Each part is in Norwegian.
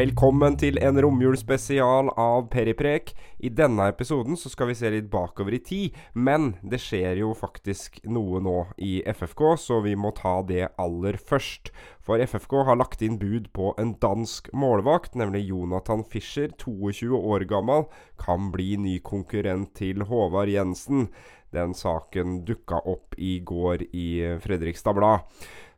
Velkommen til en romjulsspesial av Periprek. I denne episoden så skal vi se litt bakover i tid, men det skjer jo faktisk noe nå i FFK, så vi må ta det aller først. For FFK har lagt inn bud på en dansk målvakt, nemlig Jonathan Fischer, 22 år gammel, kan bli ny konkurrent til Håvard Jensen. Den saken dukka opp i går i Fredrikstad Blad.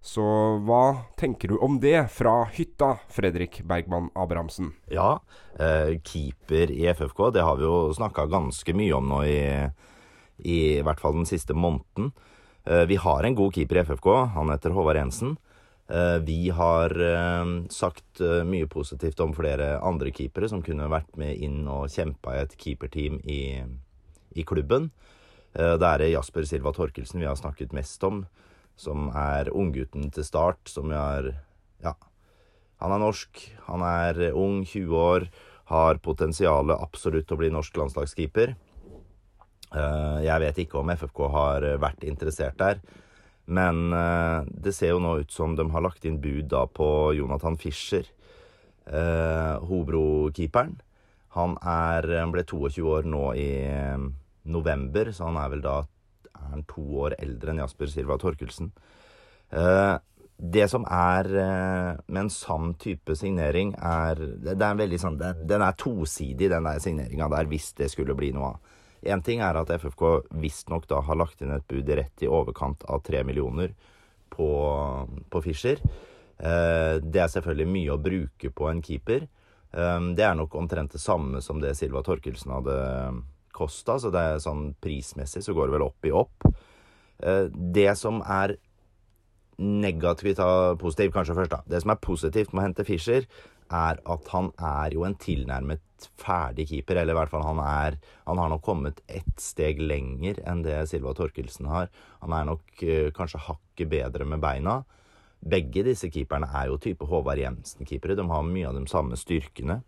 Så hva tenker du om det fra hytta, Fredrik Bergman Abrahamsen? Ja, eh, keeper i FFK, det har vi jo snakka ganske mye om nå i, i, i hvert fall den siste måneden. Eh, vi har en god keeper i FFK, han heter Håvard Jensen. Eh, vi har eh, sagt eh, mye positivt om flere andre keepere som kunne vært med inn og kjempa i et keeperteam i, i klubben. Eh, det er Jasper Silva Torkelsen vi har snakket mest om som er unggutten til start, som er Ja. Han er norsk, han er ung, 20 år, har potensialet absolutt til å bli norsk landslagskeeper. Eh, jeg vet ikke om FFK har vært interessert der, men eh, det ser jo nå ut som de har lagt inn bud da på Jonathan Fischer, eh, Hobro-keeperen. Han han ble 22 år nå i november, så han er vel da er han to år eldre enn Jasper Silva Torkelsen. Eh, det som er eh, med en sann type signering, er Det er veldig sånn Den, er tosidig, den der signeringa der, hvis det skulle bli noe av. Én ting er at FFK visstnok da har lagt inn et bud rett i overkant av tre millioner på, på Fischer. Eh, det er selvfølgelig mye å bruke på en keeper. Det er nok omtrent det samme som det Silva Torkelsen hadde kosta, så det er sånn prismessig så går det vel opp i opp. Det som er negativt positivt, kanskje først, da. Det som er positivt med å hente Fischer, er at han er jo en tilnærmet ferdig keeper. Eller i hvert fall han er Han har nok kommet ett steg lenger enn det Silva Torkelsen har. Han er nok uh, kanskje hakket bedre med beina. Begge disse keeperne er jo type Håvard Jensen-keepere. De har mye av de samme styrkene.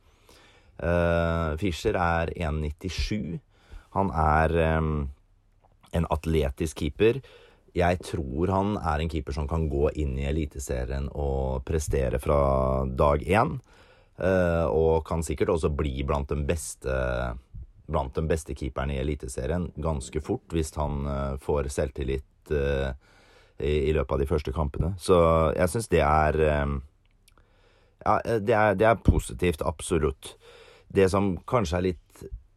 Uh, Fischer er 1,97. Han er um, en atletisk keeper. Jeg tror han er en keeper som kan gå inn i Eliteserien og prestere fra dag én. Uh, og kan sikkert også bli blant de beste, blant de beste keeperne i Eliteserien ganske fort, hvis han uh, får selvtillit uh, i, i, løpet av de første kampene. Så jeg syns det er Ja, det er, det er positivt, absolutt. Det som kanskje er litt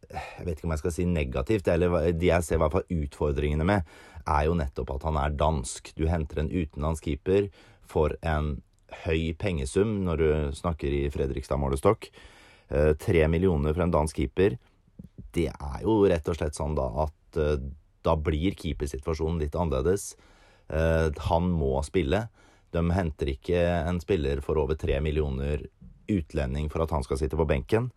jeg vet ikke om jeg skal si negativt, eller de jeg ser i hvert fall utfordringene med, er jo nettopp at han er dansk. Du henter en utenlandsk keeper for en høy pengesum når du snakker i Fredrikstad-målestokk. Eh, tre millioner for en dansk keeper. Det er jo rett og slett sånn da at eh, da blir keepersituasjonen litt annerledes. Eh, han må spille. De henter ikke en spiller for over tre millioner utlending for at han skal sitte på benken.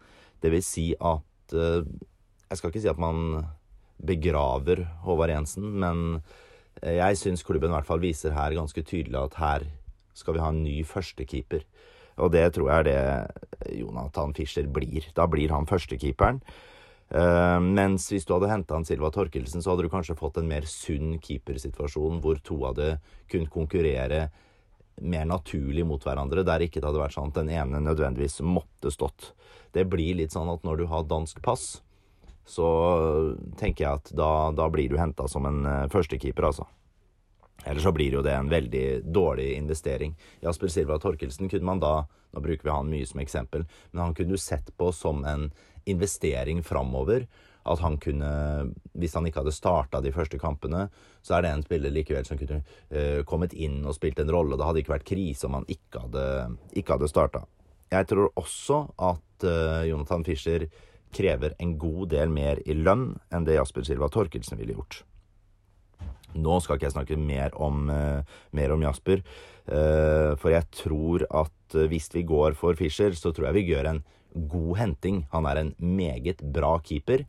Det vil si at Jeg skal ikke si at man begraver Håvard Jensen, men jeg syns klubben i hvert fall viser her ganske tydelig at her skal vi ha en ny førstekeeper. Og det tror jeg er det Jonathan Fischer blir. Da blir han førstekeeperen. Uh, mens hvis du hadde henta Silva Torkelsen, så hadde du kanskje fått en mer sunn keepersituasjon hvor to hadde kunnet konkurrere mer naturlig mot hverandre, der ikke det hadde vært sånn at den ene nødvendigvis måtte stått. Det blir litt sånn at når du har dansk pass, så tenker jeg at da, da blir du henta som en uh, førstekeeper, altså. Eller så blir jo det en veldig dårlig investering. Jasper Silva Torkelsen kunne man da Nå bruker vi han mye som eksempel, men han kunne du sett på som en investering framover. At han kunne, hvis han ikke hadde starta de første kampene, så er det en spiller likevel som kunne uh, kommet inn og spilt en rolle. Det hadde ikke vært krise om han ikke hadde, ikke hadde starta. Jeg tror også at uh, Jonathan Fischer krever en god del mer i lønn enn det Jasper Silva Torkelsen ville gjort. Nå skal ikke jeg snakke mer om, uh, mer om Jasper, for jeg tror at hvis vi går for Fischer, så tror jeg vi gjør en god henting. Han er en meget bra keeper.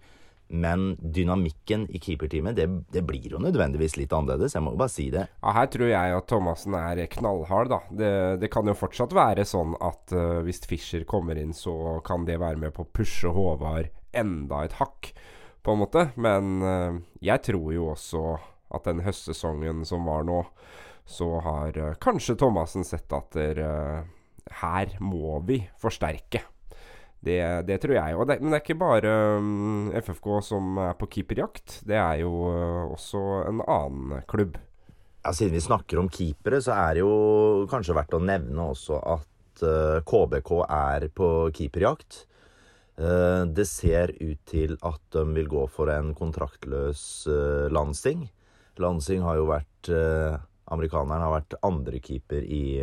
Men dynamikken i keeperteamet, det, det, blir jo nødvendigvis litt annerledes. Jeg må jo bare si det. Ja, Her tror jeg at Thomassen er knallhard, da. Det, det kan jo fortsatt være sånn at uh, hvis Fischer kommer inn, så kan det være med på å pushe Håvard enda et hakk, på en måte. Men uh, jeg tror jo også at den høstsesongen som var nå, så har uh, kanskje Thomassen sett at der, her må vi forsterke. Det, det tror jeg. Og det, men det er ikke bare um, FFK som er på keeperjakt. Det er jo uh, også en annen klubb. Ja, Siden vi snakker om keepere, så er det jo kanskje verdt å nevne også at uh, KBK er på keeperjakt. Uh, det ser ut til at de vil gå for en kontraktløs Lansing. Lansing har jo vært Amerikaneren har vært andrekeeper i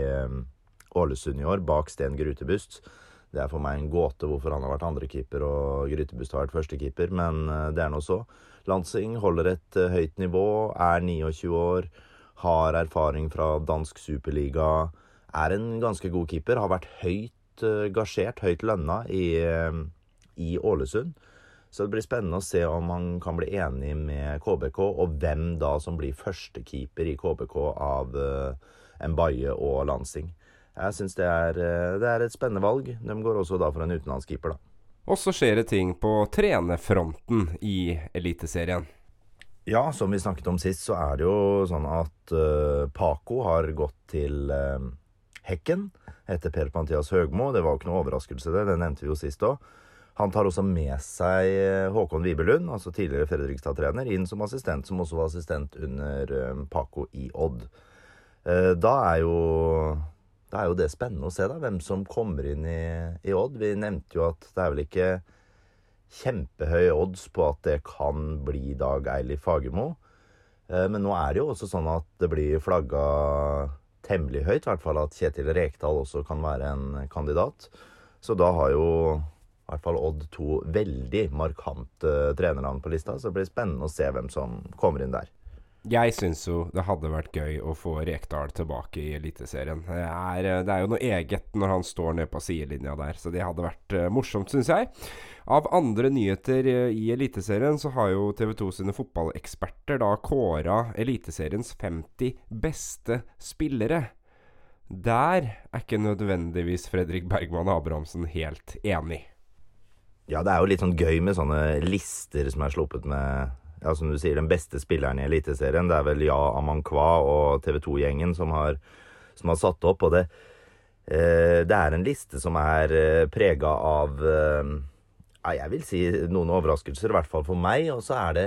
Ålesund i år, bak Sten Grutebust. Det er for meg en gåte hvorfor han har vært andrekeeper og Grytebust har vært førstekeeper, men eh, det er nå så. Lansing holder et uh, høyt nivå, er 29 år, har erfaring fra dansk superliga, er en ganske god keeper, har vært høyt uh, gasjert, høyt lønna i, i Ålesund. Så det blir spennende å se om han kan bli enig med KBK, og hvem da som blir førstekeeper i KBK av Mbaye og Lansing. Jeg syns det, eh, det, er et spennende valg. De går også da for en utenlandskeeper, da. Og så skjer det ting på trenerfronten i Eliteserien. Ja, som vi snakket om sist, så er det jo sånn at uh, Paco har gått til uh, Hekken etter Per Pantias Høgmo. Det var jo ikke noe overraskelse, det. Det nevnte vi jo sist òg. Han tar også med seg Håkon Wibelund, altså tidligere Fredrikstad-trener, inn som assistent, som også var assistent under Paco i Odd. da er jo da er jo det spennende å se da, hvem som kommer inn i, i, Odd. Vi nevnte jo at det er vel ikke kjempehøye odds på at det kan bli Dag Eilif Fagermo. Eh, men nå er det jo også sånn at det blir flagga temmelig høyt, i hvert fall at Kjetil Rekdal også kan være en kandidat. Så da har jo i hvert fall Odd to veldig markante trenernavn på lista. Så det blir spennende å se hvem som kommer inn der. Jeg syns jo det hadde vært gøy å få Rekdal tilbake i Eliteserien. Det, er, det er jo noe eget når han står nede på sidelinja der, så det hadde vært uh, morsomt, syns jeg. Av andre nyheter uh, i Eliteserien så har jo TV 2 sine fotballeksperter da kåra Eliteseriens 50 beste spillere. Der er ikke nødvendigvis Fredrik Bergman Abrahamsen helt enig. Ja, det er jo litt sånn gøy med sånne lister som er sluppet med ja, som du sier, den beste spilleren i Eliteserien. Det er vel Ja Amankwa og TV 2-gjengen som, som, har satt opp. Og det, eh, det er en liste som er eh, prega av eh, jeg vil si noen overraskelser, i hvert fall for meg. Og så er, det,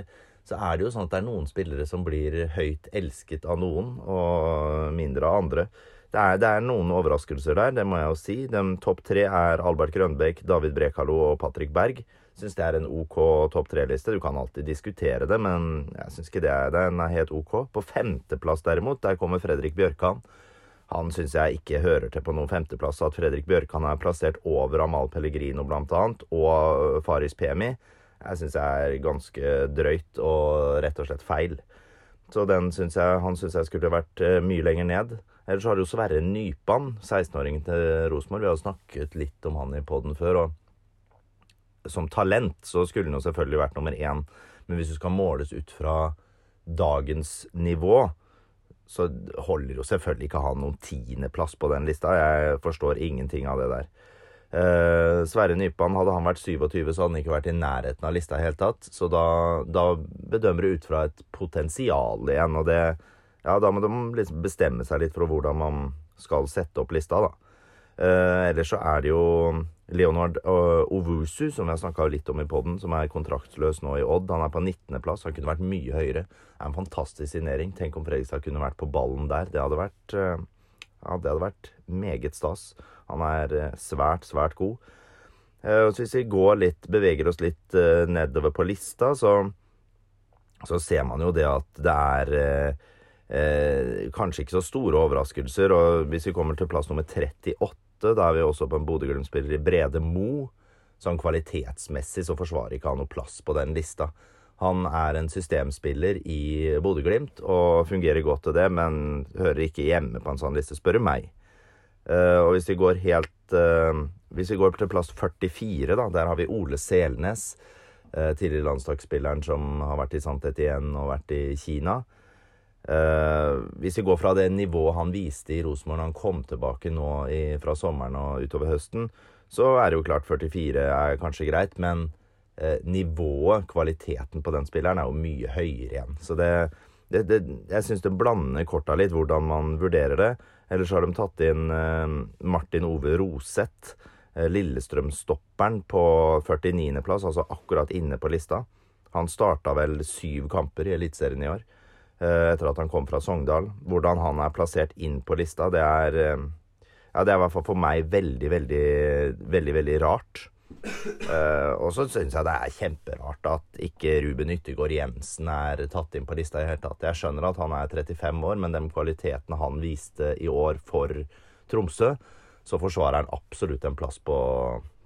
så er det jo sånn at det er noen spillere som blir høyt elsket av noen, og mindre av andre. Det er, det er, noen overraskelser der, det må jeg jo si. De topp tre er Albert Grønbekk, David Brekalo og Patrick Berg. Syns det er en OK topp tre-liste. Du kan alltid diskutere det, men jeg syns ikke det er, den er helt OK. På femteplass, derimot, der kommer Fredrik Bjørkan. Han syns jeg ikke hører til på noen femteplass. At Fredrik Bjørkan er plassert over Amal Pellegrino, blant annet, og Faris Pemi, jeg syns er ganske drøyt og rett og slett feil. Så synes jeg, han syns jeg skulle vært eh, mye lenger ned. Ellers har det jo Sverre Nypan, 16-åringen til Rosenborg. Vi har snakket litt om han i poden før. og Som talent så skulle han jo selvfølgelig vært nummer én. Men hvis du skal måles ut fra dagens nivå, så holder jo selvfølgelig ikke han noen tiendeplass på den lista. Jeg forstår ingenting av det der. Uh, Sverre Nypan, hadde han vært 27, så hadde han ikke vært i nærheten av lista i hele tatt. Så da, da bedømmer du ut fra et potensial igjen, og det ja, da må de liksom bestemme seg litt for hvordan man skal sette opp lista, da. Eh, ellers så er det jo Leonard uh, Ovusu, som vi har snakka litt om i poden, som er kontraktsløs nå i Odd. Han er på 19.-plass. Han kunne vært mye høyere. Det er en fantastisk signering. Tenk om Fredrikstad kunne vært på ballen der. Det hadde vært, uh, ja, det hadde vært meget stas. Han er uh, svært, svært god. Så hvis vi går litt, beveger oss litt nedover på lista, så, så, ser man jo det at det er Eh, kanskje ikke så store overraskelser. og Hvis vi kommer til plass nummer 38, da er vi også på en Bodø-Glimt-spiller i Brede Mo. Sånn kvalitetsmessig så forsvarer ikke han noe plass på den lista. Han er en systemspiller i Bodø-Glimt og fungerer godt til det, men hører ikke hjemme på en sånn liste, spør du meg. Uh, og hvis vi går helt uh, Hvis vi går til plass 44, da, der har vi Ole Selnes. Uh, tidligere landslagsspilleren som har vært i Santet igjen og vært i Kina. Uh, hvis vi går fra det nivået han viste i Rosenborg når han kom tilbake nå i, fra sommeren og utover høsten, så er det jo klart 44 er kanskje greit, men uh, nivået, kvaliteten på den spilleren, er jo mye høyere igjen. Så det, det, det, Jeg syns det blander korta litt hvordan man vurderer det. Ellers har de tatt inn uh, Martin Ove Roseth, Lillestrøm-stopperen, på 49.-plass, altså akkurat inne på lista. Han starta vel syv kamper i Eliteserien i år etter at han kom fra Sogndal. Hvordan han er plassert inn på lista, det er eh, Ja, det er i hvert fall for meg veldig, veldig, veldig, veldig rart. Eh, og så syns jeg det er kjemperart at ikke Ruben Yttergård Jensen er tatt inn på lista i hele tatt. Jeg skjønner at han er 35 år, men de kvalitetene han viste i år for Tromsø, så forsvarer han absolutt en plass på,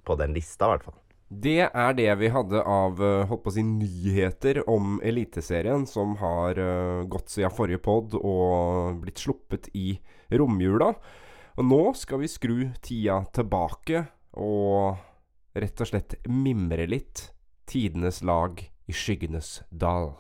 på den lista, i hvert fall. Det er det vi hadde av eh, holdt på å si, nyheter om Eliteserien, som har uh, gått siden forrige pod og blitt sluppet i romjula. Og nå skal vi skru tida tilbake og rett og slett mimre litt. Tidenes lag i skyggenes dal.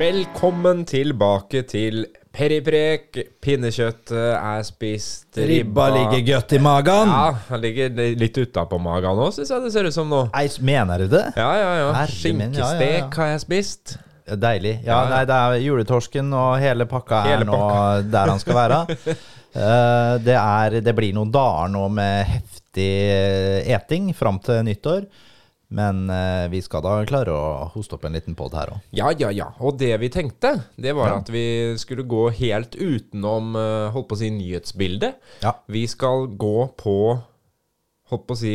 Velkommen tilbake til Periprek. Pinnekjøttet er spist. Ribba ligger godt i magen. Ja, han ligger litt utapå magen òg, syns jeg det ser ut som nå. Nei, mener du det? Ja, ja, ja. Min, ja, ja, ja. Skinkestek har jeg spist. Deilig. Ja, nei, det er juletorsken og hele pakka er Hele nå der han skal være. uh, det, er, det blir noen dager nå med heftig eh, eting fram til nyttår. Men eh, vi skal da klare å hoste opp en liten pod her òg. Ja, ja, ja. Og det vi tenkte, det var Ja. at vi skulle gå helt utenom eh, holdt på å si nyhetsbildet. Ja. Vi skal gå på holdt på å si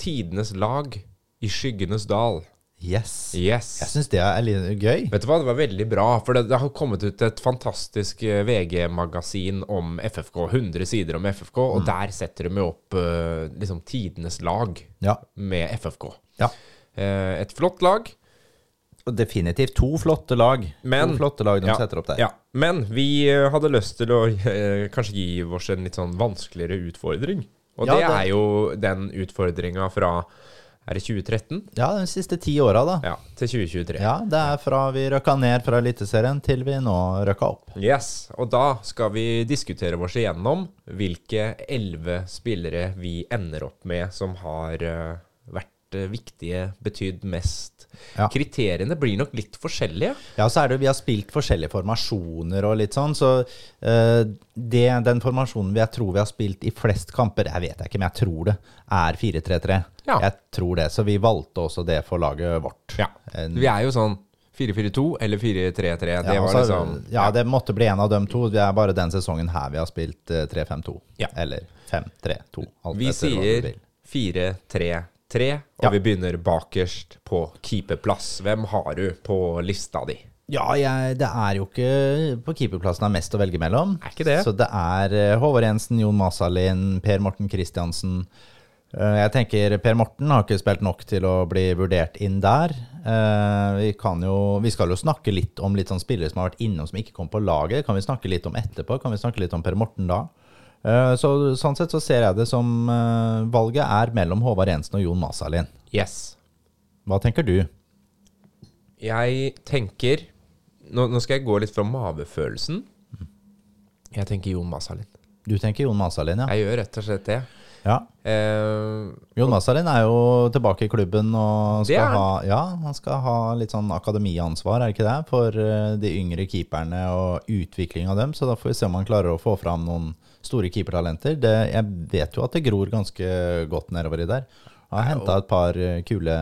tidenes lag i skyggenes dal. Yes. Yes. Jeg syns det er litt gøy. Vet du hva, det var veldig bra, for det, det har kommet ut et fantastisk eh, VG-magasin om FFK. 100 sider om FFK, Mm. og der setter de opp eh, liksom tidenes lag Ja. med FFK. ja. Eh, et flott lag. Og definitivt to flotte lag. Men- to flotte lag de Ja, setter opp der. Ja, men vi hadde lyst til å kanskje gi oss en litt sånn vanskeligere utfordring. Og det, det- er jo den utfordringa fra Er det 2013? Ja, de siste ti åra, da. Ja, til 2023. Ja, det er fra vi røkka ned fra Eliteserien til vi nå røkka opp. Yes, og da skal vi diskutere oss igjennom hvilke elleve spillere vi ender opp med som har uh, vært eh, viktige, betydd mest. Ja. Kriteriene blir nok litt forskjellige. Ja, så er det jo, vi har spilt forskjellige formasjoner og litt sånn, så uh, det, den formasjonen vi jeg tror vi har spilt i flest kamper, jeg vet ikke, men jeg tror det, er 4-3-3. Ja. Jeg tror det, så vi valgte også det for laget vårt. Ja. Vi er jo sånn 4-4-2 eller 4-3-3. Det Ja, var så- liksom ja, det måtte bli en av dem to. Det er bare den sesongen her vi har spilt eh, 3-5-2. Ja. Eller 5-3-2. Vi sier 4-3-3, og Ja. vi begynner bakerst på keeperplass. Hvem har du på lista di? Ja, jeg, det er jo ikke på keeperplassen det er mest å velge mellom. Er ikke det? Så det er eh, Håvard Jensen, Jon Masalin, Per Morten Kristiansen. Eh, Jeg tenker Per Morten har ikke spilt nok til å bli vurdert inn der. Eh, Vi, kan jo, vi skal jo snakke litt om litt sånn spillere som har vært innom som ikke kom på laget. Kan vi snakke litt om etterpå? Kan vi snakke litt om Per Morten da? Eh, Så, sånn sett så ser jeg det som valget er mellom Håvard Jensen og Jon Masalin. Yes. Hva tenker du? Jeg tenker Nå, nå skal jeg gå litt fra mavefølelsen. Jeg tenker Jon Masalin. Du tenker Jon Masalin, ja. Jeg gjør rett og slett det. Ja. Eh, Jon Mazarin er jo tilbake i klubben og skal ha, ja, han skal ha litt sånn akademiansvar, er det ikke det? For eh, de yngre keeperne og utvikling av dem. Så da får vi se om han klarer å få fram noen store keepertalenter. Det, jeg vet jo at det gror ganske godt nedover i der. Han har henta et par eh, kule,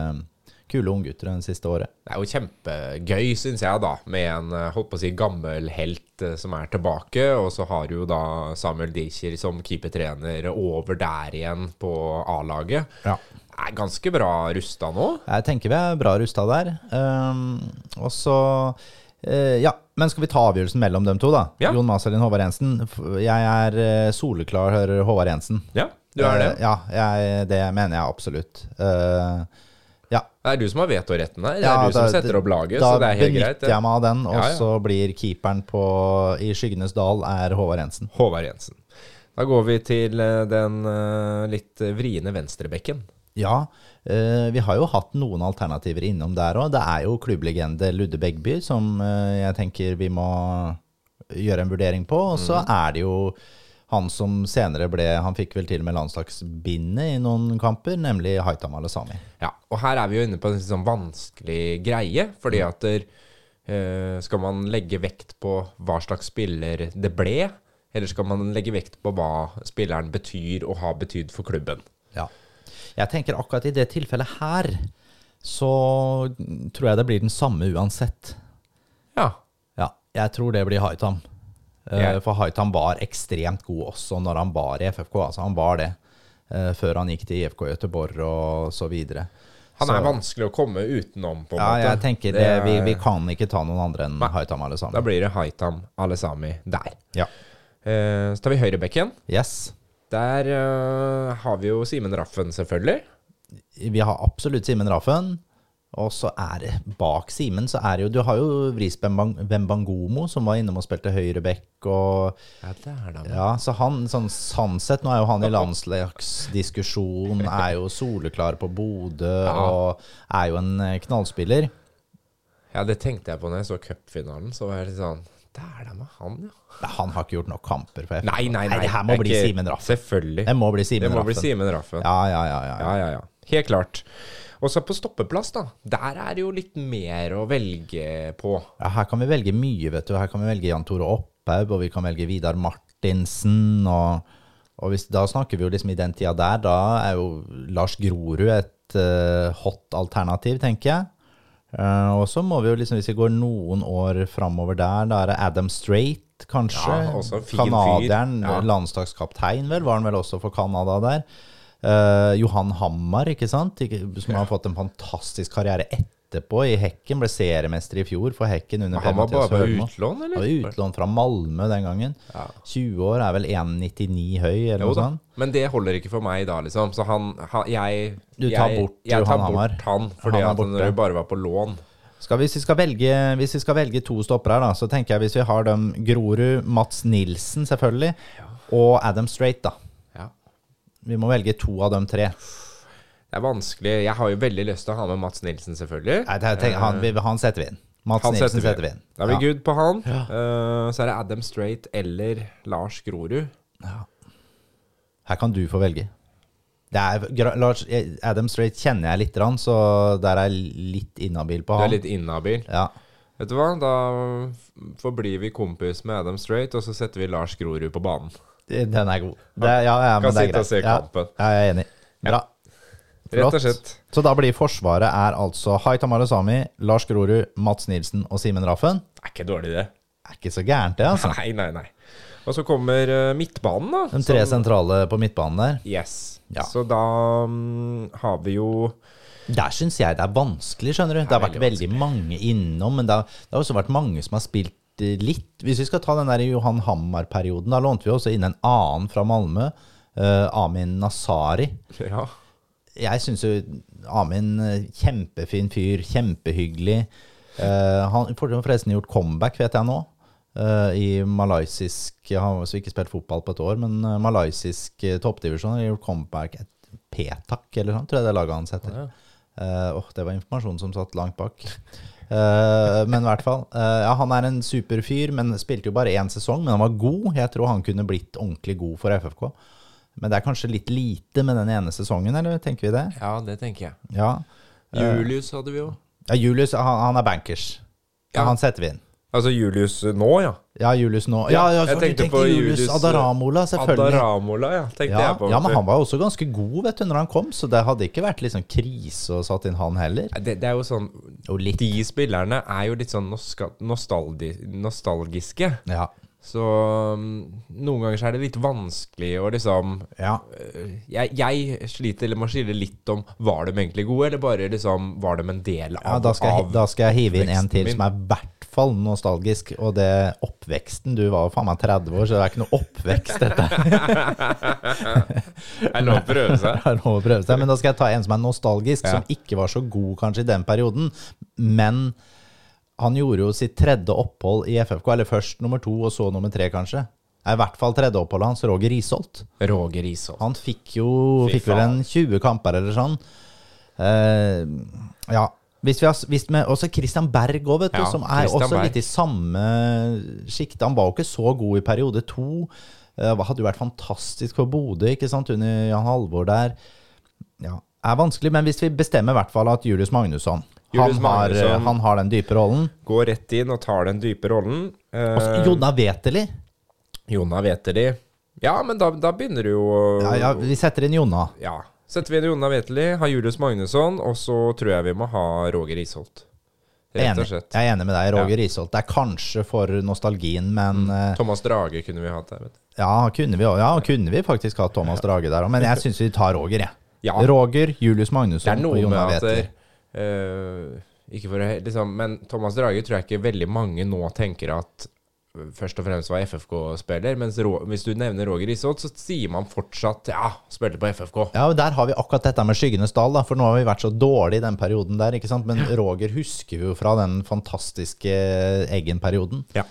kule unggutter det siste året. det er jo kjempegøy, syns jeg, da, med en eh, holdt på å si gammel helt eh, som er tilbake. Og så har du jo da Samuel Dicher som keepertrener over der igjen på A-laget. Ja. Er ganske bra rusta nå. Jeg tenker vi er bra rusta der. Um, og så eh, Ja, men skal vi ta avgjørelsen mellom dem to, da? Ja. Jon Maselin Håvard Jensen. Jeg er soleklar, soleklar Håvard Jensen. Ja, du er det. Ja, jeg, det mener jeg absolutt. Ja. Det er du som har vetoretten her. Det er Ja, du som setter opp laget, da så det er helt greit. benytter jeg meg av den, og Ja, så blir keeperen på, i Skyggenes dal er Håvard Jensen. Håvard Jensen. Da går vi til eh, den eh, litt vriene venstrebekken. Ja, eh, vi har jo hatt noen alternativer innom der òg. Det er jo klubblegende Ludde Begby som jeg tenker vi må gjøre en vurdering på. Og så mm. er det jo han som senere ble Han fikk vel til og med landslagsbindet i noen kamper, nemlig Haitam Alasami. Ja, og her er vi jo inne på en sånn vanskelig greie, fordi at der, eh, skal man legge vekt på hva slags spiller det ble, eller skal man legge vekt på hva spilleren betyr og har betydd for klubben? Ja. Jeg tenker akkurat i det tilfellet her, så tror jeg det blir den samme uansett. Ja. Ja, jeg tror det blir Haitam. Ja. For Haitam var ekstremt god også når han var i FFK. Altså han var det eh, før han gikk til IFK Göteborg og så videre. Han Så- er vanskelig å komme utenom, på en Ja, måte. jeg tenker det, vi, vi kan ikke ta noen andre enn Nei. Haitam Alesami. Da blir det Haitam Alesami der. Ja. Uh, så tar vi høyrebekken. Yes. Der uh, har vi jo Simen Raffen, selvfølgelig. Vi har absolutt Simen Raffen. Og så er det bak Simen, så er det jo Du har jo Vris Wembangomo, som var innom og spilte høyrebekk og Ja, det er det. Ja, så han sånn sånn sett, nå er jo han i landslagsdiskusjon, er jo soleklar på Bodø og er jo en eh, knallspiller. Ja, det tenkte jeg på når jeg så cupfinalen. Så var jeg litt sånn det er det med han, ja. Han har ikke gjort nok kamper for FK. Nei, nei, nei. det her må bli Simen Raffen. Selvfølgelig. Det må bli Simen Raffen ja. Ja, ja, ja. ja, Ja, ja, ja. Helt klart. Og så på stoppeplass, da. Der er det jo litt mer å velge på. Ja, her kan vi velge mye, vet du. Her kan vi velge Jan Tore Opphaug, og vi kan velge Vidar Martinsen. Og, og hvis, da snakker vi jo liksom i den tida der, da er jo Lars Grorud et uh, hot alternativ, tenker jeg. Uh, og så må vi jo liksom, hvis vi går noen år framover der, da er det Adam Strait, kanskje. Ja. Canadieren, Ja. landslagskaptein, vel, var han vel også for Canada der. Eh, Johan Hammar, ikke sant? Som har fått en fantastisk karriere etterpå i Hekken. Ble seriemester i fjor for Hekken under Han var bare på utlån, Han eller? var utlån fra Malmö den gangen. 20 år, er vel 1,99 høy, eller Jo noe sånt. Men det holder ikke for meg da, liksom. Så han, han jeg Du tar jeg, bort jeg tar Johan Hammar. bort han, fordi Han når det bare var på lån. Skal, hvis, vi velge, hvis vi skal velge to stoppere her, da, så tenker jeg hvis vi har dem Grorud, Mats Nilsen selvfølgelig, og Adam Strait, da. Ja. Vi må velge to av dem tre. Det er vanskelig. Jeg har jo veldig lyst til å ha med Mats Nilsen, selvfølgelig. Nei, tenker, han, vi, han setter vi inn. Mats Han Nilsen setter vi. inn. Da er vi Ja. good på han. Eh, så er det Adam Strait eller Lars Grorud. Her kan du få velge. Det er, Lars, Adam Strait kjenner jeg litt, så der er jeg litt inhabil på Du han. er litt inhabil. Ja. Vet du hva, da forblir vi kompis med Adam Strait, og så setter vi Lars Grorud på banen. Den er god. Det, ja, ja, men Kan det sitte og se kampen. ja, jeg er enig. Bra. Rett og slett. Så da blir Forsvaret er altså Haitam Alesami, Lars Grorud, Mats Nilsen og Simen Raffen. Det er ikke dårlig, det. Det er ikke så gærent, det, altså. Nei, nei, nei. Og så kommer eh, midtbanen, da. De tre som- sentrale på midtbanen der. Yes. Ja. Så da um, har vi jo Der syns jeg det er vanskelig, skjønner du. Det har vært veldig mange innom, men det har, det har også vært mange som har spilt litt. Hvis vi skal ta den der Johan Hammar-perioden, da lånte vi også inn en annen fra Malmö. Uh, Amin Nasari. Ja. Jeg syns jo Amin eh, kjempefin fyr, kjempehyggelig. Uh, han får forresten gjort comeback, vet jeg nå. Uh, I malaysisk Han har ikke spilt fotball på et år, men malaysisk toppdivisjon har gjort comeback. Et P-takk eller sånn, tror jeg det laget hans heter. Eh, åh, det var informasjon som satt langt bak. Eh, men i hvert fall. eh, ja, han er en super fyr, men spilte jo bare én sesong. Men han var god. Jeg tror han kunne blitt ordentlig god for FFK. Men det er kanskje litt lite med den ene sesongen, eller tenker vi det? ja, det tenker jeg. Ja. Julius hadde vi jo. ja Julius, han, han er bankers. Ja. Han setter vi inn. Altså Julius eh, nå, ja. Ja, Julius nå. Ja, ja, jeg tenkte tenkte på Julius, Julius, Adaramola, selvfølgelig. Adaramola, ja. Tenkte ja, jeg på. ja, men han var jo også ganske god vet du, når han kom, så det hadde ikke vært liksom krise å satt inn han heller. Det, det er jo sånn. De spillerne er jo litt sånn nostalgiske. Ja. Så um, noen ganger så er det litt vanskelig å liksom ja. øh, jeg, jeg sliter eller må skille litt om Var de egentlig gode, eller bare liksom Var de en del av Ja, da skal, jeg, da skal jeg hive inn en til min. som er i hvert fall nostalgisk, og det er oppveksten. Du var jo faen meg 30 år, så det er ikke noe oppvekst, dette. Er lov å prøve seg? Det er lov å prøve seg. Men da skal jeg ta en som er nostalgisk, Ja. som ikke var så god kanskje i den perioden, men han gjorde jo sitt tredje opphold i FFK, eller først nummer to, og så nummer tre, kanskje. I hvert fall tredje oppholdet hans, Roger Risholt. Roger Risholt. Han fikk jo fikk vel en 20 kamper eller sånn. Uh, ja. Hvis vi har, hvis vi, også Christian Berg òg, vet du, Ja, som er Christian også Berg. litt i samme sjikte. Han var jo ikke så god i periode to. Uh, hadde jo vært fantastisk for Bodø, ikke sant, under Jan Halvor der. Ja, er vanskelig, men hvis vi bestemmer i hvert fall at Julius Magnusson han, har, han har den dype rollen. Går rett inn og tar den dype rollen. Eh, Jonna Veteli. Jonna Veteli. Ja, men da, da begynner du jo Ja, ja, vi setter inn Jonna. Ja. Setter vi inn Jonna Veteli, har Julius Magnusson, og så tror jeg vi må ha Roger Isholt. Rett og slett. Jeg er enig med deg, Roger Isholt. Det er kanskje for nostalgien, men mm. Thomas Drage kunne vi hatt der, vet du. ja, kunne vi, ja, kunne vi faktisk hatt Thomas Drage der òg. Men jeg syns vi tar Roger, jeg. Ja. Roger, Julius Magnusson og Jonna at Eh, Ikke for å liksom, Men Thomas Drage tror jeg ikke veldig mange nå tenker at eh, først og fremst var FFK-spiller. Mens hvis du nevner Roger Isholt, så sier man fortsatt ja, spilte på FFK. Ja, og Der har vi akkurat dette med Skyggenes dal, da, for nå har vi vært så dårlige i den perioden der. ikke sant? Men Roger husker vi jo fra den fantastiske Eggen-perioden. Ja.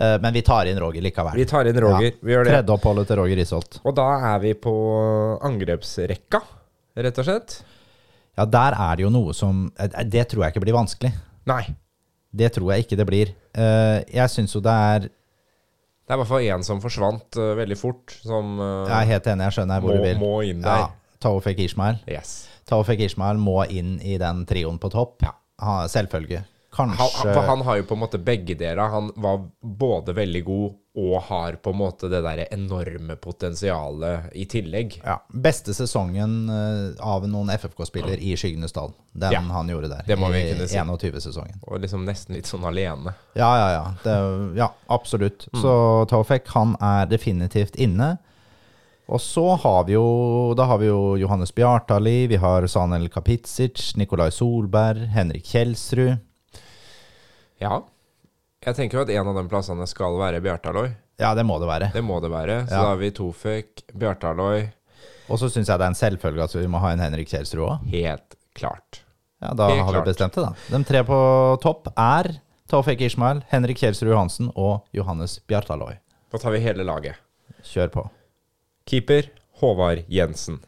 Eh, Men vi tar inn Roger likevel. Vi tar inn Roger. Vi gjør det. Tredje oppholdet til Roger Isholt. Og da er vi på angrepsrekka, rett og slett. Ja, der er det jo noe som eh, Det tror jeg ikke blir vanskelig. Nei. Det tror jeg ikke det blir. Eh, Jeg syns jo det er Det er i hvert fall én som forsvant eh, veldig fort, som Jeg er helt enig, jeg skjønner hvor må, du vil. må inn der. Ja, Taufek Ishmael. Yes. Taufek Ishmael må inn i den trioen på topp. Ja. Selvfølge. Han, Kanskje han, for han har jo på en måte begge deler. Han var både veldig god og har på en måte det der enorme potensialet i tillegg. ja, Beste sesongen eh, av noen FFK-spiller i Skyggenes dal. Den Ja, han gjorde der. det må vi kunne si. 21-sesongen. Og liksom nesten litt sånn alene. Ja, ja, ja. Det, ja, absolutt. Så Taufek, han er definitivt inne. Og så har vi jo Da har vi jo Johannes Bjartali, vi har Sanel Kapitsic, Nikolai Solberg, Henrik Kjelsrud. Ja. Jeg tenker jo at en av de plassene skal være Bjartaloi. Ja, det må det være. Det må det være. Så Ja. da har vi Tofek, Bjartaloi Og så syns jeg det er en selvfølge at vi må ha en Henrik Kjelsrud òg. Helt klart. Ja, da Helt har klart. vi bestemt det, da. De tre på topp er Tofek Ishmael, Henrik Kjelsrud Johansen og Johannes Bjartaloi. Da tar vi hele laget. Kjør på. Keeper Håvard Jensen.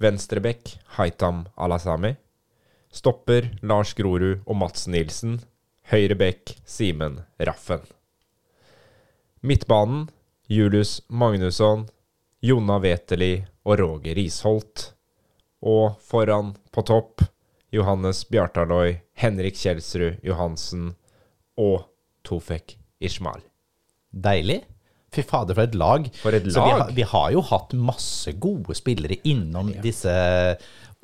Venstrebekk Haitam Alasami. Stopper Lars Grorud og Mats Nilsen. Høyre bekk Simen Raffen. Midtbanen Julius Magnusson, Jonna Veteli og Roger Risholt. Og foran på topp Johannes Bjartaloy, Henrik Kjelsrud Johansen og Tofek Ishmael. Deilig. Fy fader, for et lag. For et Så vi lag. har, vi har jo hatt masse gode spillere innom disse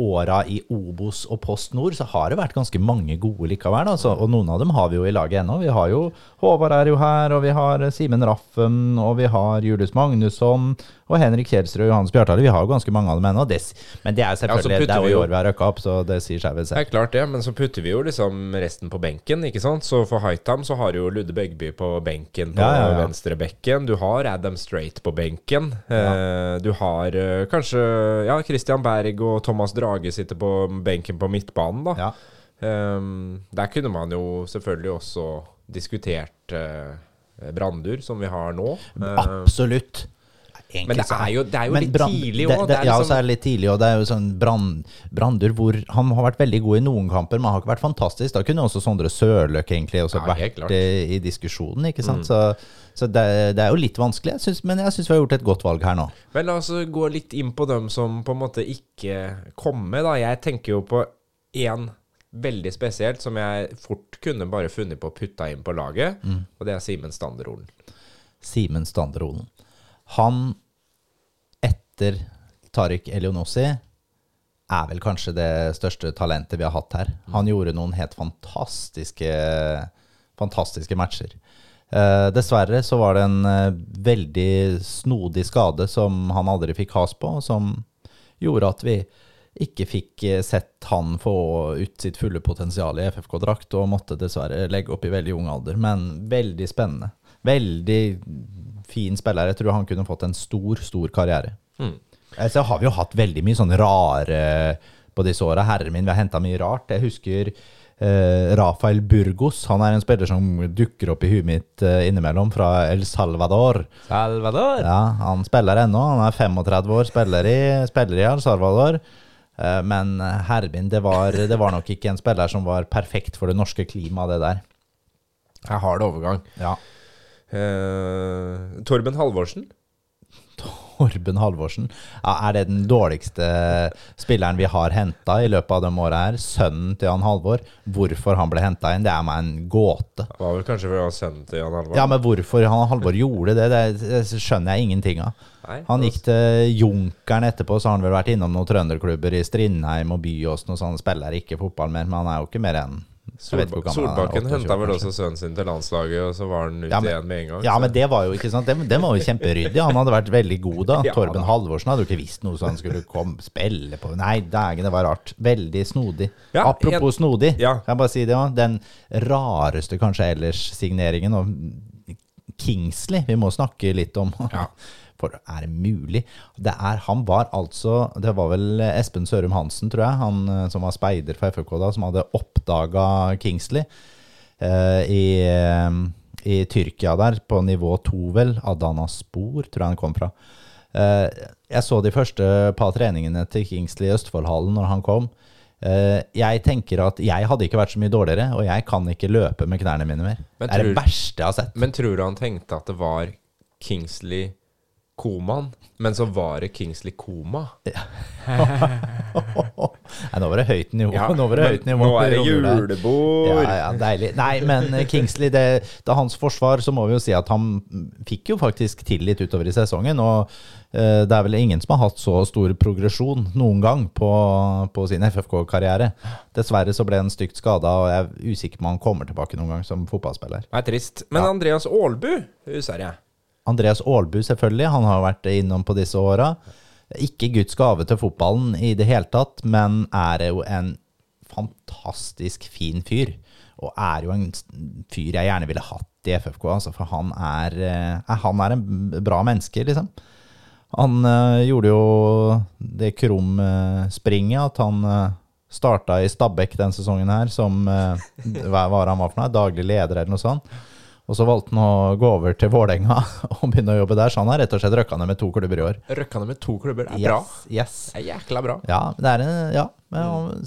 åra i Obos og Post Nord, så har det vært ganske mange gode likevel. Altså. Og noen av dem har vi jo i laget ennå. Vi har jo Håvard er jo her, og vi har Simen Raffen, og vi har Julius Magnusson, og Henrik Kjelsrud og Johannes Bjartali. Vi har jo ganske mange av dem ennå. Men det er selvfølgelig ja, det er jo i år vi har røkka opp, så det sier seg vel selv. Det er klart det, men så putter vi jo liksom resten på benken, ikke sant? Så for Hightam så har jo Ludde Begby på benken på Ja, ja, venstre bekken. Du har Adam Straight på benken. Eh, du har eh, kanskje ja, Christian Berg og Thomas Drage sitter på benken på midtbanen, da. Ehm, der kunne man jo selvfølgelig også diskutert uh, Brandur, som vi har nå. Absolutt. Egentlig Men det er jo- det er jo litt Brand- tidlig òg. Ja, liksom- så er det litt tidlig, og det er jo sånn Brand, Brandur hvor Han har vært veldig god i noen kamper, men har ikke vært fantastisk. Da kunne også Sondre Sørløk egentlig også Ja, vært klart. Mm. i diskusjonen, ikke sant. Så, så det, det er jo litt vanskelig, jeg synes, men jeg syns vi har gjort et godt valg her nå. Men la oss gå litt inn på dem som på en måte ikke kom med, da. Jeg tenker jo på én veldig spesielt som jeg fort kunne bare funnet på å putte inn på laget, og det er Simen Standerolen. Simen Standerolen. Han, etter Tariq Elionossi, er vel kanskje det største talentet vi har hatt her. Han gjorde noen helt fantastiske, fantastiske matcher. Eh, dessverre så var det en eh, veldig snodig skade som han aldri fikk has på, som gjorde at vi ikke fikk eh, sett han få ut sitt fulle potensial i FFK-drakt, og måtte dessverre legge opp i veldig ung alder. Men veldig spennende. Veldig fin spiller. Jeg tror han kunne fått en stor, stor karriere. Mm. Så har vi jo hatt veldig mye sånn rare på disse åra. Herre min, vi har henta mye rart. Jeg husker eh, Rafael Burgos. Han er en spiller som dukker opp i huet mitt eh, innimellom, fra El Salvador. Salvador! Ja, Han spiller ennå. Han er 35 år, spiller i, spiller i El Salvador. Eh, men eh, herre min, det var, det var nok ikke en spiller som var perfekt for det norske klimaet, det der. Jeg har det overgang. Ja. Eh, Torben Halvorsen. Torben Halvorsen. Ja, er det den dårligste spilleren vi har henta i løpet av de åra her? Sønnen til Jan Halvor. Hvorfor han ble henta inn, det er meg en gåte. Det var vel kanskje fordi han var sønnen til Jan Halvor? Ja, men hvorfor han Halvor gjorde det, det, skjønner jeg ingenting av. Han gikk til Junkeren etterpå, så har han vel vært innom noen trønderklubber i Strindheim og Byåsen og sånn. Spiller ikke fotball mer, men han er jo ikke mer enn Solba Solbakken 28 henta vel også sønnen sin til landslaget, og så var han ute Ja, men- igjen med en gang. Ja, så- men det var jo ikke sant Den, den var jo kjemperyddig. Han hadde vært veldig god da. Ja, Torben da. Halvorsen hadde jo ikke visst noe så han skulle komme spille på Nei, dægen, det var rart. Veldig snodig. Ja, Apropos snodig, Ja. kan jeg bare si det òg. Den rareste kanskje ellers signeringen og Kingsley, vi må snakke litt om. Ja. For er det mulig? Det er, han var altså Det var vel Espen Sørum Hansen, tror jeg, han eh, som var speider for FFK da, som hadde oppdaga Kingsley eh, i, eh, i Tyrkia der, på nivå to, vel. Adanaspor, tror jeg han kom fra. Eh, jeg så de første par treningene til Kingsley i Østfoldhallen når han kom. Eh, jeg tenker at jeg hadde ikke vært så mye dårligere, og jeg kan ikke løpe med knærne mine mer. Tror, det er det verste jeg har sett. Men tror du han tenkte at det var Kingsley Koman, men så var det Kingsley Koma? Nei, nå var det høyt nivå. nå var det høyt nivå. nå er det julebord! Ja, ja, deilig. Nei, men eh, Kingsley, det, er hans forsvar, så må vi jo si at han fikk jo faktisk tillit utover i sesongen. Og uh, det er vel ingen som har hatt så stor progresjon noen gang på, på sin FFK-karriere. Dessverre så ble han stygt skada, og jeg er usikker på om han kommer tilbake noen gang som fotballspiller. Det er trist. Men Ja. Andreas Aalbu, husker jeg. Andreas Aalbu, selvfølgelig. Han har vært innom på disse åra. Ikke Guds gave til fotballen i det hele tatt, men er jo en fantastisk fin fyr. Og er jo en fyr jeg gjerne ville hatt i FFK, altså, for han er, er, han er en bra menneske, liksom. Han øh, gjorde jo det krumspringet øh, at han øh, starta i Stabæk den sesongen her som eh, Hva var han var for noe? Daglig leder eller noe sånt. Og så valgte han å gå over til Vålerenga og begynne å jobbe der, så han har rett og slett røkka ned med to klubber i år. Røkkane med to klubber det er bra. Yes, yes. Det er jækla bra. Ja, det er en ja,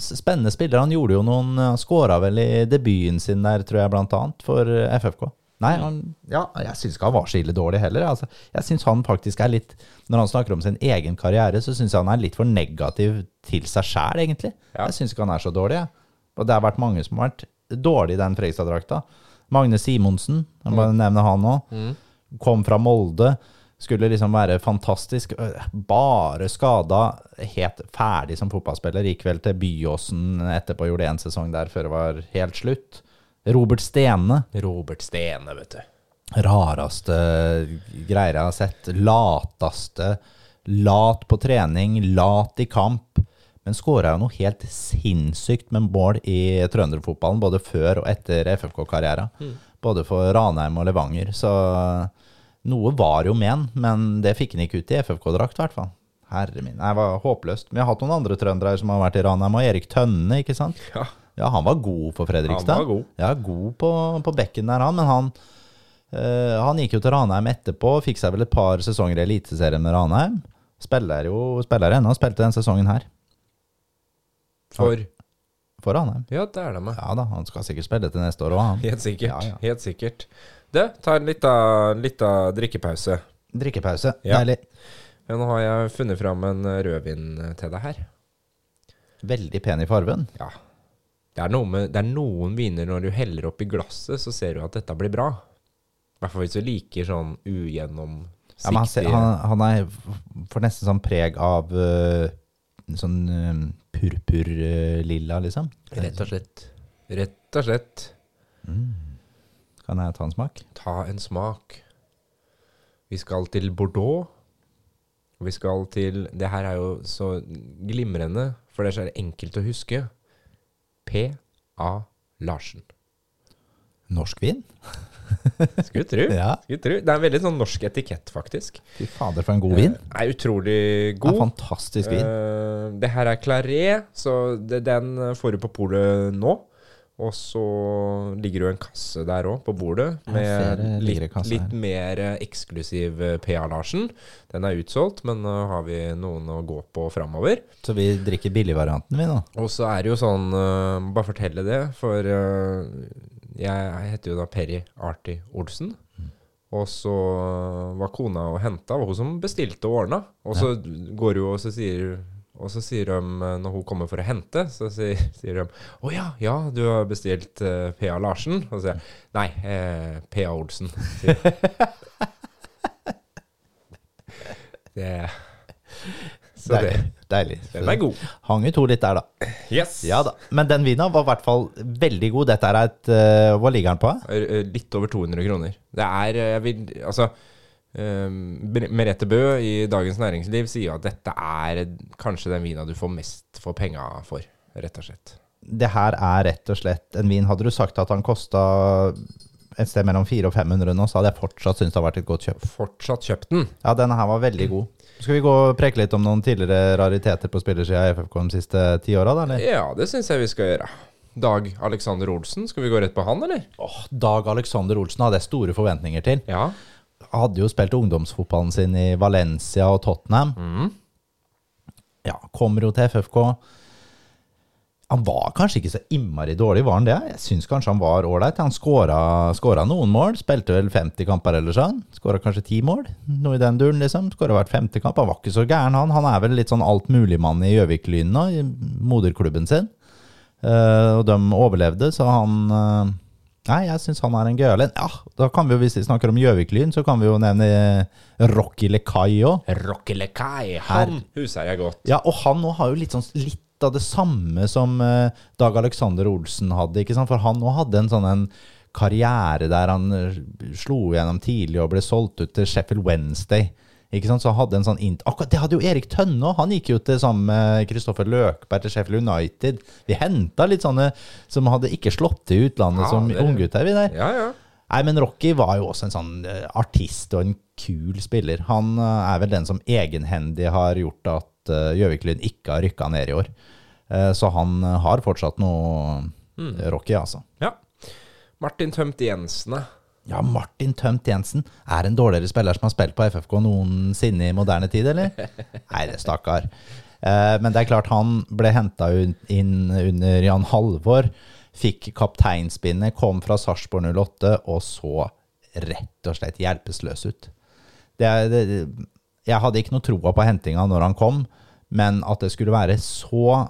spennende spiller. Han gjorde jo noen Han skåra vel i debuten sin der, tror jeg, blant annet, for eh, FFK. Nei, han, ja, jeg syns ikke han var så ille dårlig heller. Altså, jeg syns han faktisk er litt Når han snakker om sin egen karriere, så syns jeg han er litt for negativ til seg sjæl, egentlig. Ja. Jeg syns ikke han er så dårlig, jeg. Og det har vært mange som har vært dårlige i den Fredrikstad-drakta. Magne Simonsen, jeg bare nevne han òg. Kom fra Molde. Skulle liksom være fantastisk. øh, Bare skada. Helt ferdig som fotballspiller. Gikk vel til Byåsen etterpå, gjorde en sesong der før det var helt slutt. Robert Stene. Robert Stene, vet du. Rareste greier jeg har sett. Lateste. Lat på trening, lat i kamp. Men skåra jo noe helt sinnssykt med mål i trønderfotballen, både før og etter FFK-karriera. Både for Ranheim og Levanger. Så noe var jo med han, men det fikk han ikke ut i FFK-drakt, i hvert fall. Herre min, det var håpløst. Vi har hatt noen andre trøndere som har vært i Ranheim, og Erik Tønne, ikke sant? Ja. Ja, han var god for Fredrikstad. Han var god. Ja, god på, på bekken der, han. Men han, øh, han gikk jo til Ranheim etterpå. Fikk seg vel et par sesonger i Eliteserien med Ranheim. Spiller jo spiller ennå. Spilte den sesongen her For for Ranheim. Ja, det er det med. Ja da, han skal sikkert spille til neste år òg, han. Helt sikkert. Ja, ja. Helt sikkert. Du, ta en lita, lita drikkepause. Drikkepause. Ja. Deilig. Ja, nå har jeg funnet fram en rødvin til deg her. Veldig pen i fargen. Ja. Det er, med, det er noen viner når du heller oppi glasset, så ser du at dette blir bra. I hvert fall hvis du liker sånn ugjennomsiktig Ja, han, ser, han, han er får nesten sånn preg av eh, sånn uh, purpurlilla, liksom. Rett og slett. Rett og slett. Kan jeg ta en smak? Ta en smak. Vi skal til Bordeaux. Vi skal til Det her er jo så glimrende, for det er så enkelt å huske. P.A. Larsen. Norsk vin? Skulle tro. Ja. Skulle tro. Det er en veldig sånn norsk etikett, faktisk. Fy fader, for en god vin. Det Er utrolig god. Det er fantastisk vin. Eh, det her er Claret, så det, den får du på polet nå. Og så ligger det jo en kasse der òg, på bordet, med litt, litt mer eh, eksklusiv eh, PA Larsen. Den er utsolgt, men nå har vi noen å gå på framover. Så vi drikker billigvarianten, vi nå. Og så er det jo sånn eh, Bare fortelle det, for eh, jeg heter jo da Perry Arty Olsen. Og så var kona og henta, var hun som bestilte og ordna. Og så går hun og så sier og så sier de, eh, når hun kommer for å hente, så sier, sier de 'Å ja, ja, du har bestilt uh, P.A. Larsen?' Og så sier jeg 'Nei, eh, P.A. Olsen'. det Så det, Deilig. Den er god. Hang ut to litt der, da. Yes. Ja da. Men den vina var i hvert fall veldig god. Dette er et uh, Hva ligger den på? Litt over 200 kroner. Det er eh, Jeg vil Altså eh, Merete Bø i Dagens Næringsliv sier at dette er kanskje den vina du får mest for penga for, rett og slett. Det her er rett og slett en vin. Hadde du sagt at han kosta et sted mellom 400 og 500 nå, så hadde jeg fortsatt syntes det hadde vært et godt kjøp. Fortsatt kjøpt den. Ja, denne her var veldig god. Skal vi gå og preke litt om noen tidligere rariteter på spillersida i FFK de siste ti åra, da? eller? Ja, det syns jeg vi skal gjøre. Dag Alexander Olsen, skal vi gå rett på han, eller? Åh, Dag Alexander Olsen hadde jeg store forventninger til. Ja. Hadde jo spilt ungdomsfotballen sin i Valencia og Tottenham. Mm. Ja, kommer jo til FFK. Han var kanskje ikke så innmari dårlig, var han det? Jeg syns kanskje han var ålreit. Han skåra noen mål. Spilte vel 50 kamper eller sånn. Skåra kanskje ti mål, noe i den duren, liksom. Skåra hvert femte kamp. Han var ikke så gæren, han. Han er vel litt sånn altmuligmann i Gjøvik-Lyn nå, i moderklubben sin. Uh, og de overlevde, så han uh, Nei, jeg syns han er en gøyal en. Ja, da kan vi jo, hvis vi snakker om Gjøvik-Lyn, så kan vi jo nevne eh, Rocky Lekai òg. Rockelekai, han husker jeg godt. Ja, og han nå har jo litt, sånn, litt av det samme som eh, Dag Alexander Olsen hadde. ikke sant? For han òg hadde en sånn en karriere der han eh, slo gjennom tidlig og ble solgt ut til Sheffield Wednesday. Ikke sant? Så hadde en sånn int Akkurat det hadde jo Erik Tønne òg. Han gikk jo til sammen med Kristoffer Løkberg til Sheffield United. Vi henta litt sånne som hadde ikke slått til i utlandet Ja, som unggutter, vi der. Ja, ja. Nei, men Rocky var jo også en sånn eh, artist og en kul spiller. Han er vel den som egenhendig har gjort at Gjøvik-Lyn ikke har rykka ned i år. Eh, Så han eh, har fortsatt noe mm. Rocky, altså. ja. Martin Tømt Jensen, da. Ja, Martin Tømt Jensen er en dårligere spiller som har spilt på FFK noensinne i moderne tid, eller? Nei, det stakkar. Eh, Men det er klart han ble henta inn under Jan Halvor, fikk kapteinspinnet, kom fra Sarpsborg 08 og så rett og slett hjelpeløs ut. Det, det, jeg hadde ikke noe troa på hentinga når han kom, men at det skulle være så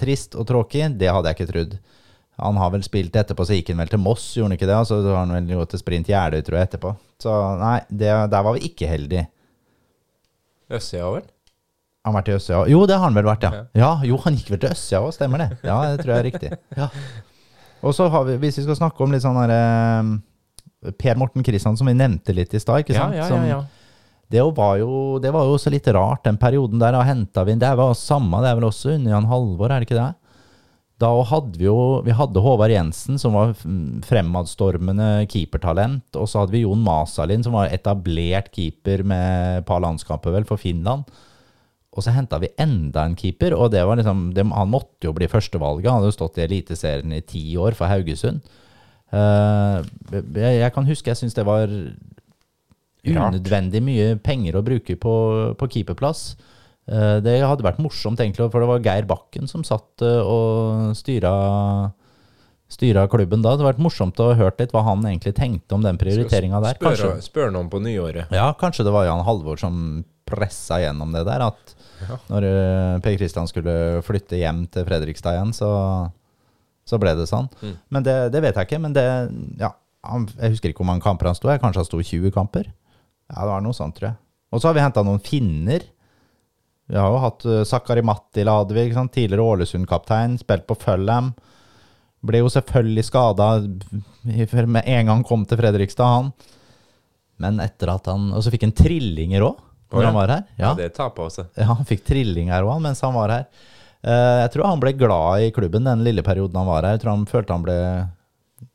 trist og tråkig, det hadde jeg ikke trodd. Han har vel spilt etterpå, så gikk han vel til Moss, gjorde han ikke det? Og så har han vel gått til Sprint Jeløy, tror jeg, etterpå. Så nei, det, der var vi ikke heldige. Øssia, vel? Han har vært i Øssia Jo, det har han vel vært, ja. Ja, Jo, han gikk vel til Øssia òg, stemmer det. Ja, det tror jeg er riktig. Ja. Og så har vi, hvis vi skal snakke om litt sånn derre Per Morten Kristian, som vi nevnte litt i stad, ikke sant? Ja, ja, ja, Som- Det var, jo, det var også litt rart, den perioden der. Da henta vi inn Det var samme, det er vel også under Jan Halvor, er det ikke det? Da hadde vi jo Vi hadde Håvard Jensen, som var mm, fremadstormende keepertalent. Og så hadde vi Jon Masalin, som var etablert keeper med par landskamper, vel, for Finland. Og så henta vi enda en keeper, og det var liksom det, Han måtte jo bli førstevalget. Han hadde jo stått i Eliteserien i ti år for Haugesund. Uh, jeg, jeg kan huske jeg syntes det var. Unødvendig mye penger å bruke på, på keeperplass. Eh, det hadde vært morsomt, egentlig, for det var Geir Bakken som satt eh, og styra, styra klubben da. Det hadde vært morsomt å høre litt hva han egentlig tenkte om den prioriteringa der. Spør, Kanskje, spør noen på nyåret. ja, kanskje det var Jan Halvor som pressa gjennom det der. At Ja. når eh, Per Kristian skulle flytte hjem til Fredrikstad igjen, så, så ble det sånn. Mm. Men det, det vet jeg ikke. Men det ja, Jeg husker ikke hvor mange kamper han sto. Jeg Kanskje han sto 20 kamper? Ja, det var noe sånt, tror jeg. Og så har vi henta noen finner. Vi har jo hatt uh, Sakari Mattila, hadde vi, tidligere Ålesund-kaptein, spilt på Fulham. Ble jo selvfølgelig skada med en gang kom til Fredrikstad, han. Men etter at han Og så fikk han trillinger òg, når oh, ja. han var her. Ja, det tar på seg. Ja, han fikk trillinger òg mens han var her. Uh, Jeg tror han ble glad i klubben den lille perioden han var her. Jeg tror han følte han ble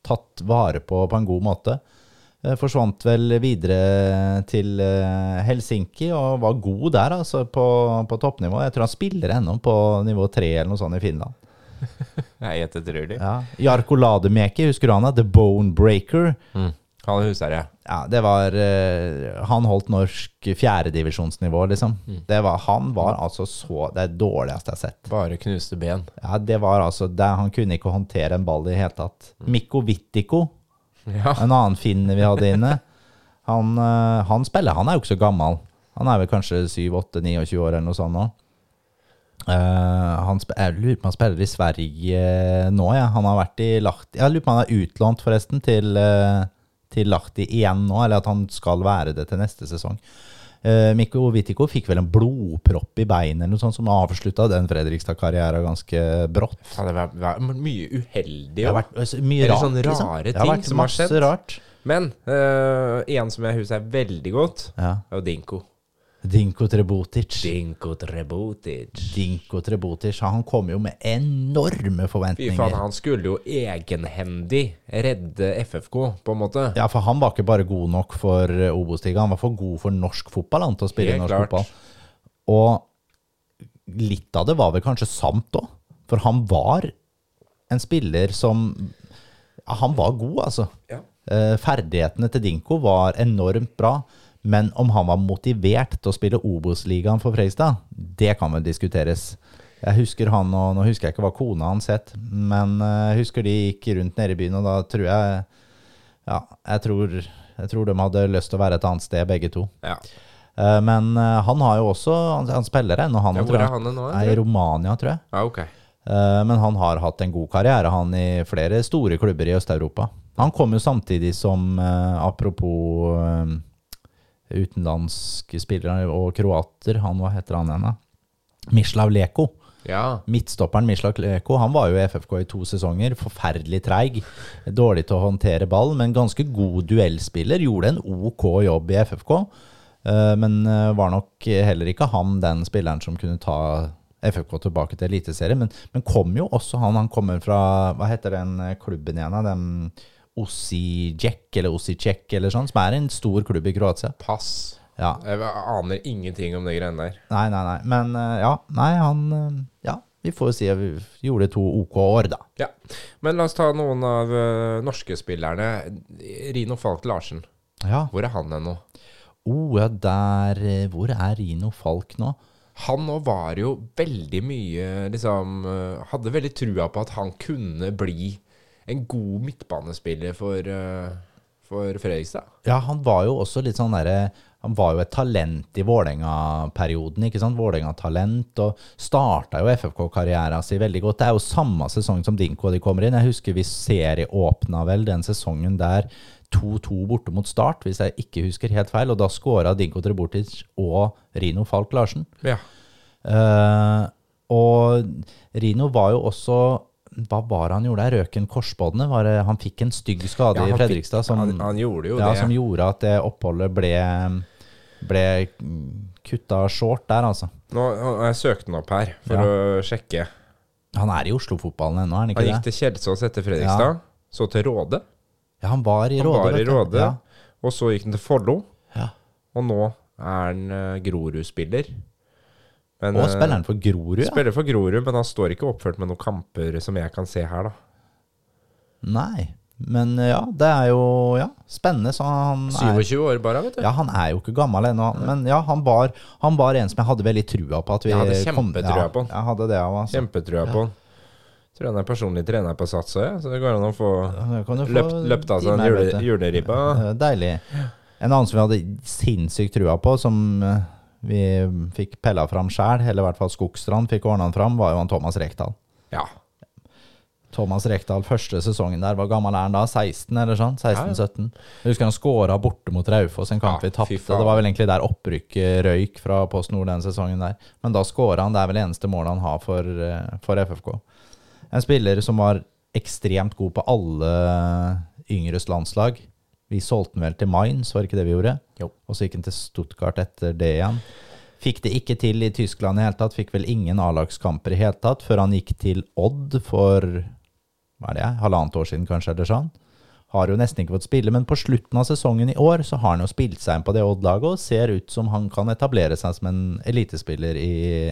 tatt vare på på en god måte. Eh, Forsvant vel videre til eh, Helsinki og var god der, altså, på, på toppnivå. Jeg tror han spiller ennå på nivå tre eller noe sånt i Finland. Jeg er ettertrølig. Ja. Jarko Lademeki, husker du han? The Bone Breaker. Mm. Han husker jeg. Ja, det var eh, Han holdt norsk fjerdedivisjonsnivå, liksom. Det var, han var altså så Det er dårligste jeg har sett. Bare knuste ben. Ja, det var altså det, Han kunne ikke håndtere en ball i det hele tatt. Mikko Wittiko, Ja. en annen finne vi hadde inne. Han, eh, han spiller, han er jo ikke så gammel. Han er vel kanskje 7-8-29 år eller noe sånt nå. Uh, jeg lurer på om han spiller i Sverige nå, ja. Han har vært i Lahti Jeg lurer på om han er utlånt forresten til, eh, til Lahti igjen nå, eller at han skal være det til neste sesong. Uh, Mikko Vitiko fikk vel en blodpropp i beinet eller noe sånt som avslutta den Fredrikstad-karrieren ganske brått. Ja, det har vært mye uheldig vært altså, mye rart. sånne liksom. rare har ting som har skjedd. rart. Men eh, en som jeg husker veldig godt, Ja. er Dinko. Dinko Trebotic. Dinko Trebotic. Dinko Trebotic. Han kom jo med enorme Fy faen, forventninger. han skulle jo egenhendig redde FFK, på en måte. Ja, for han var ikke bare god nok for eh, Obos-ligaen, han var for god for norsk fotball han, til å spille Helt norsk klart. fotball. Og litt av det var vel kanskje sant òg, for han var en spiller som Han var god, altså. Ja. Eh, Ferdighetene til Dinko var enormt bra, men om han var motivert til å spille Obos-ligaen for Freistad, det kan vel diskuteres. Jeg husker han, og nå husker jeg ikke hva kona hans het, men eh, jeg husker de gikk rundt nede i byen, og da tror jeg Ja, jeg tror, jeg tror de hadde lyst til å være et annet sted, begge to. Ja. Eh, Men eh, han har jo også Han, han spiller ennå, han. Ja, hvor er han nå? I Romania, tror jeg. Ja, ok. Men han har hatt en god karriere, han i flere store klubber i Øst-Europa. Han kom jo samtidig som, apropos utenlandske spillere og kroater, han, hva heter han igjen da? Mislav Leko. Ja. Midtstopperen Mislav Leko, han var jo i FFK i to sesonger. Forferdelig treig. Dårlig til å håndtere ball, men ganske god duellspiller. Gjorde en OK jobb i FFK. eh, Men eh, var nok heller ikke han den spilleren som kunne ta FFK tilbake til Eliteserien. Men, men kom jo også han. Han kommer fra Hva heter den klubben igjen? Den Osijek eller Osijek eller sånn, som er en stor klubb i Kroatia. Pass. Ja. Jeg aner ingenting om de greiene der. Nei, nei, nei. Men eh, ja, nei, han eh, Ja, vi får jo si at vi gjorde to OK år, da. Ja. Men la oss ta noen av eh, norske spillerne. Rino Falk Larsen. Ja. Hvor er han hen nå? Oh, ja, der Hvor er Rino Falk nå? Han nå var jo veldig mye liksom Hadde veldig trua på at han kunne bli en god midtbanespiller for, eh, for Fredrikstad. Ja, han var jo også litt sånn derre Han var jo et talent i Vålerenga-perioden, ikke sant? Vålerenga-talent, og starta jo FFK-karrieren sin veldig godt. Det er jo samme sesong som Dinko de kommer inn. Jeg husker vi serieåpna vel den sesongen der 2-2 borte mot Start, hvis jeg ikke husker helt feil, og da skåra Dinko Trebotic og Rino Falk Larsen. Ja. Uh, og Rino var jo også Hva var det han gjorde der? Røk en korsbåndet? Var det, han fikk en stygg skade Ja, i Fredrikstad som, han, han gjorde jo ja, det. som gjorde at det oppholdet ble, ble kutta short der, altså. Nå jeg søkt den opp her for Ja. å sjekke. Han er i Oslo-fotballen ennå, er han ikke det? Han gikk det? til Kjelsås etter Fredrikstad, så til Råde. Ja, han var i Han Råde. var i. Råde, Ja. og så gikk han til Follo, Ja. og nå er han uh, Grorud-spiller. Men, Og eh, spiller han for Grorud, ja? Spiller for Grorud, men han står ikke oppført med noen kamper som jeg kan se her, da. Nei. Men eh, ja, det er jo ja, spennende. Så han er 27 år bare, vet du. Ja, han er jo ikke gammel ennå, men ja, han var, han var en som jeg hadde veldig trua på. At vi Jeg hadde kjempetrua ja, på han. Jeg hadde det også, altså. Kjempetrua på han. Tror han er personlig trener på Sats òg, så det går an å få få løpt, løpt av seg en jule, juleribba. Eh, Deilig. En annen som vi hadde sinnssykt trua på, som vi fikk pella fram sjæl, eller i hvert fall Skogstrand fikk ordna han fram, var jo han Thomas Rekdal. Ja. Thomas Rekdal, første sesongen der, hvor gammel er han da? 16 eller sånn? 16-17? Jeg husker han skåra borte mot Raufoss, en kamp Ja, vi tapte. Det var vel egentlig der opprykket røyk fra Post Nord den sesongen der. Men da skåra han, det er vel det eneste målet han har for, eh, for FFK. En spiller som var ekstremt god på alle yngres landslag. Vi solgte den vel til Mainz, var det ikke det vi gjorde? Jo. Og så gikk han til Stuttgart etter det igjen. Fikk det ikke til i Tyskland i hele tatt. Fikk vel ingen A-lagskamper i hele tatt før han gikk til Odd for hva er det, halvannet år siden kanskje, eller sånn. Har jo nesten ikke fått spille, men på slutten av sesongen i år så har han jo spilt seg inn på det Odd-laget og ser ut som han kan etablere seg som en elitespiller i,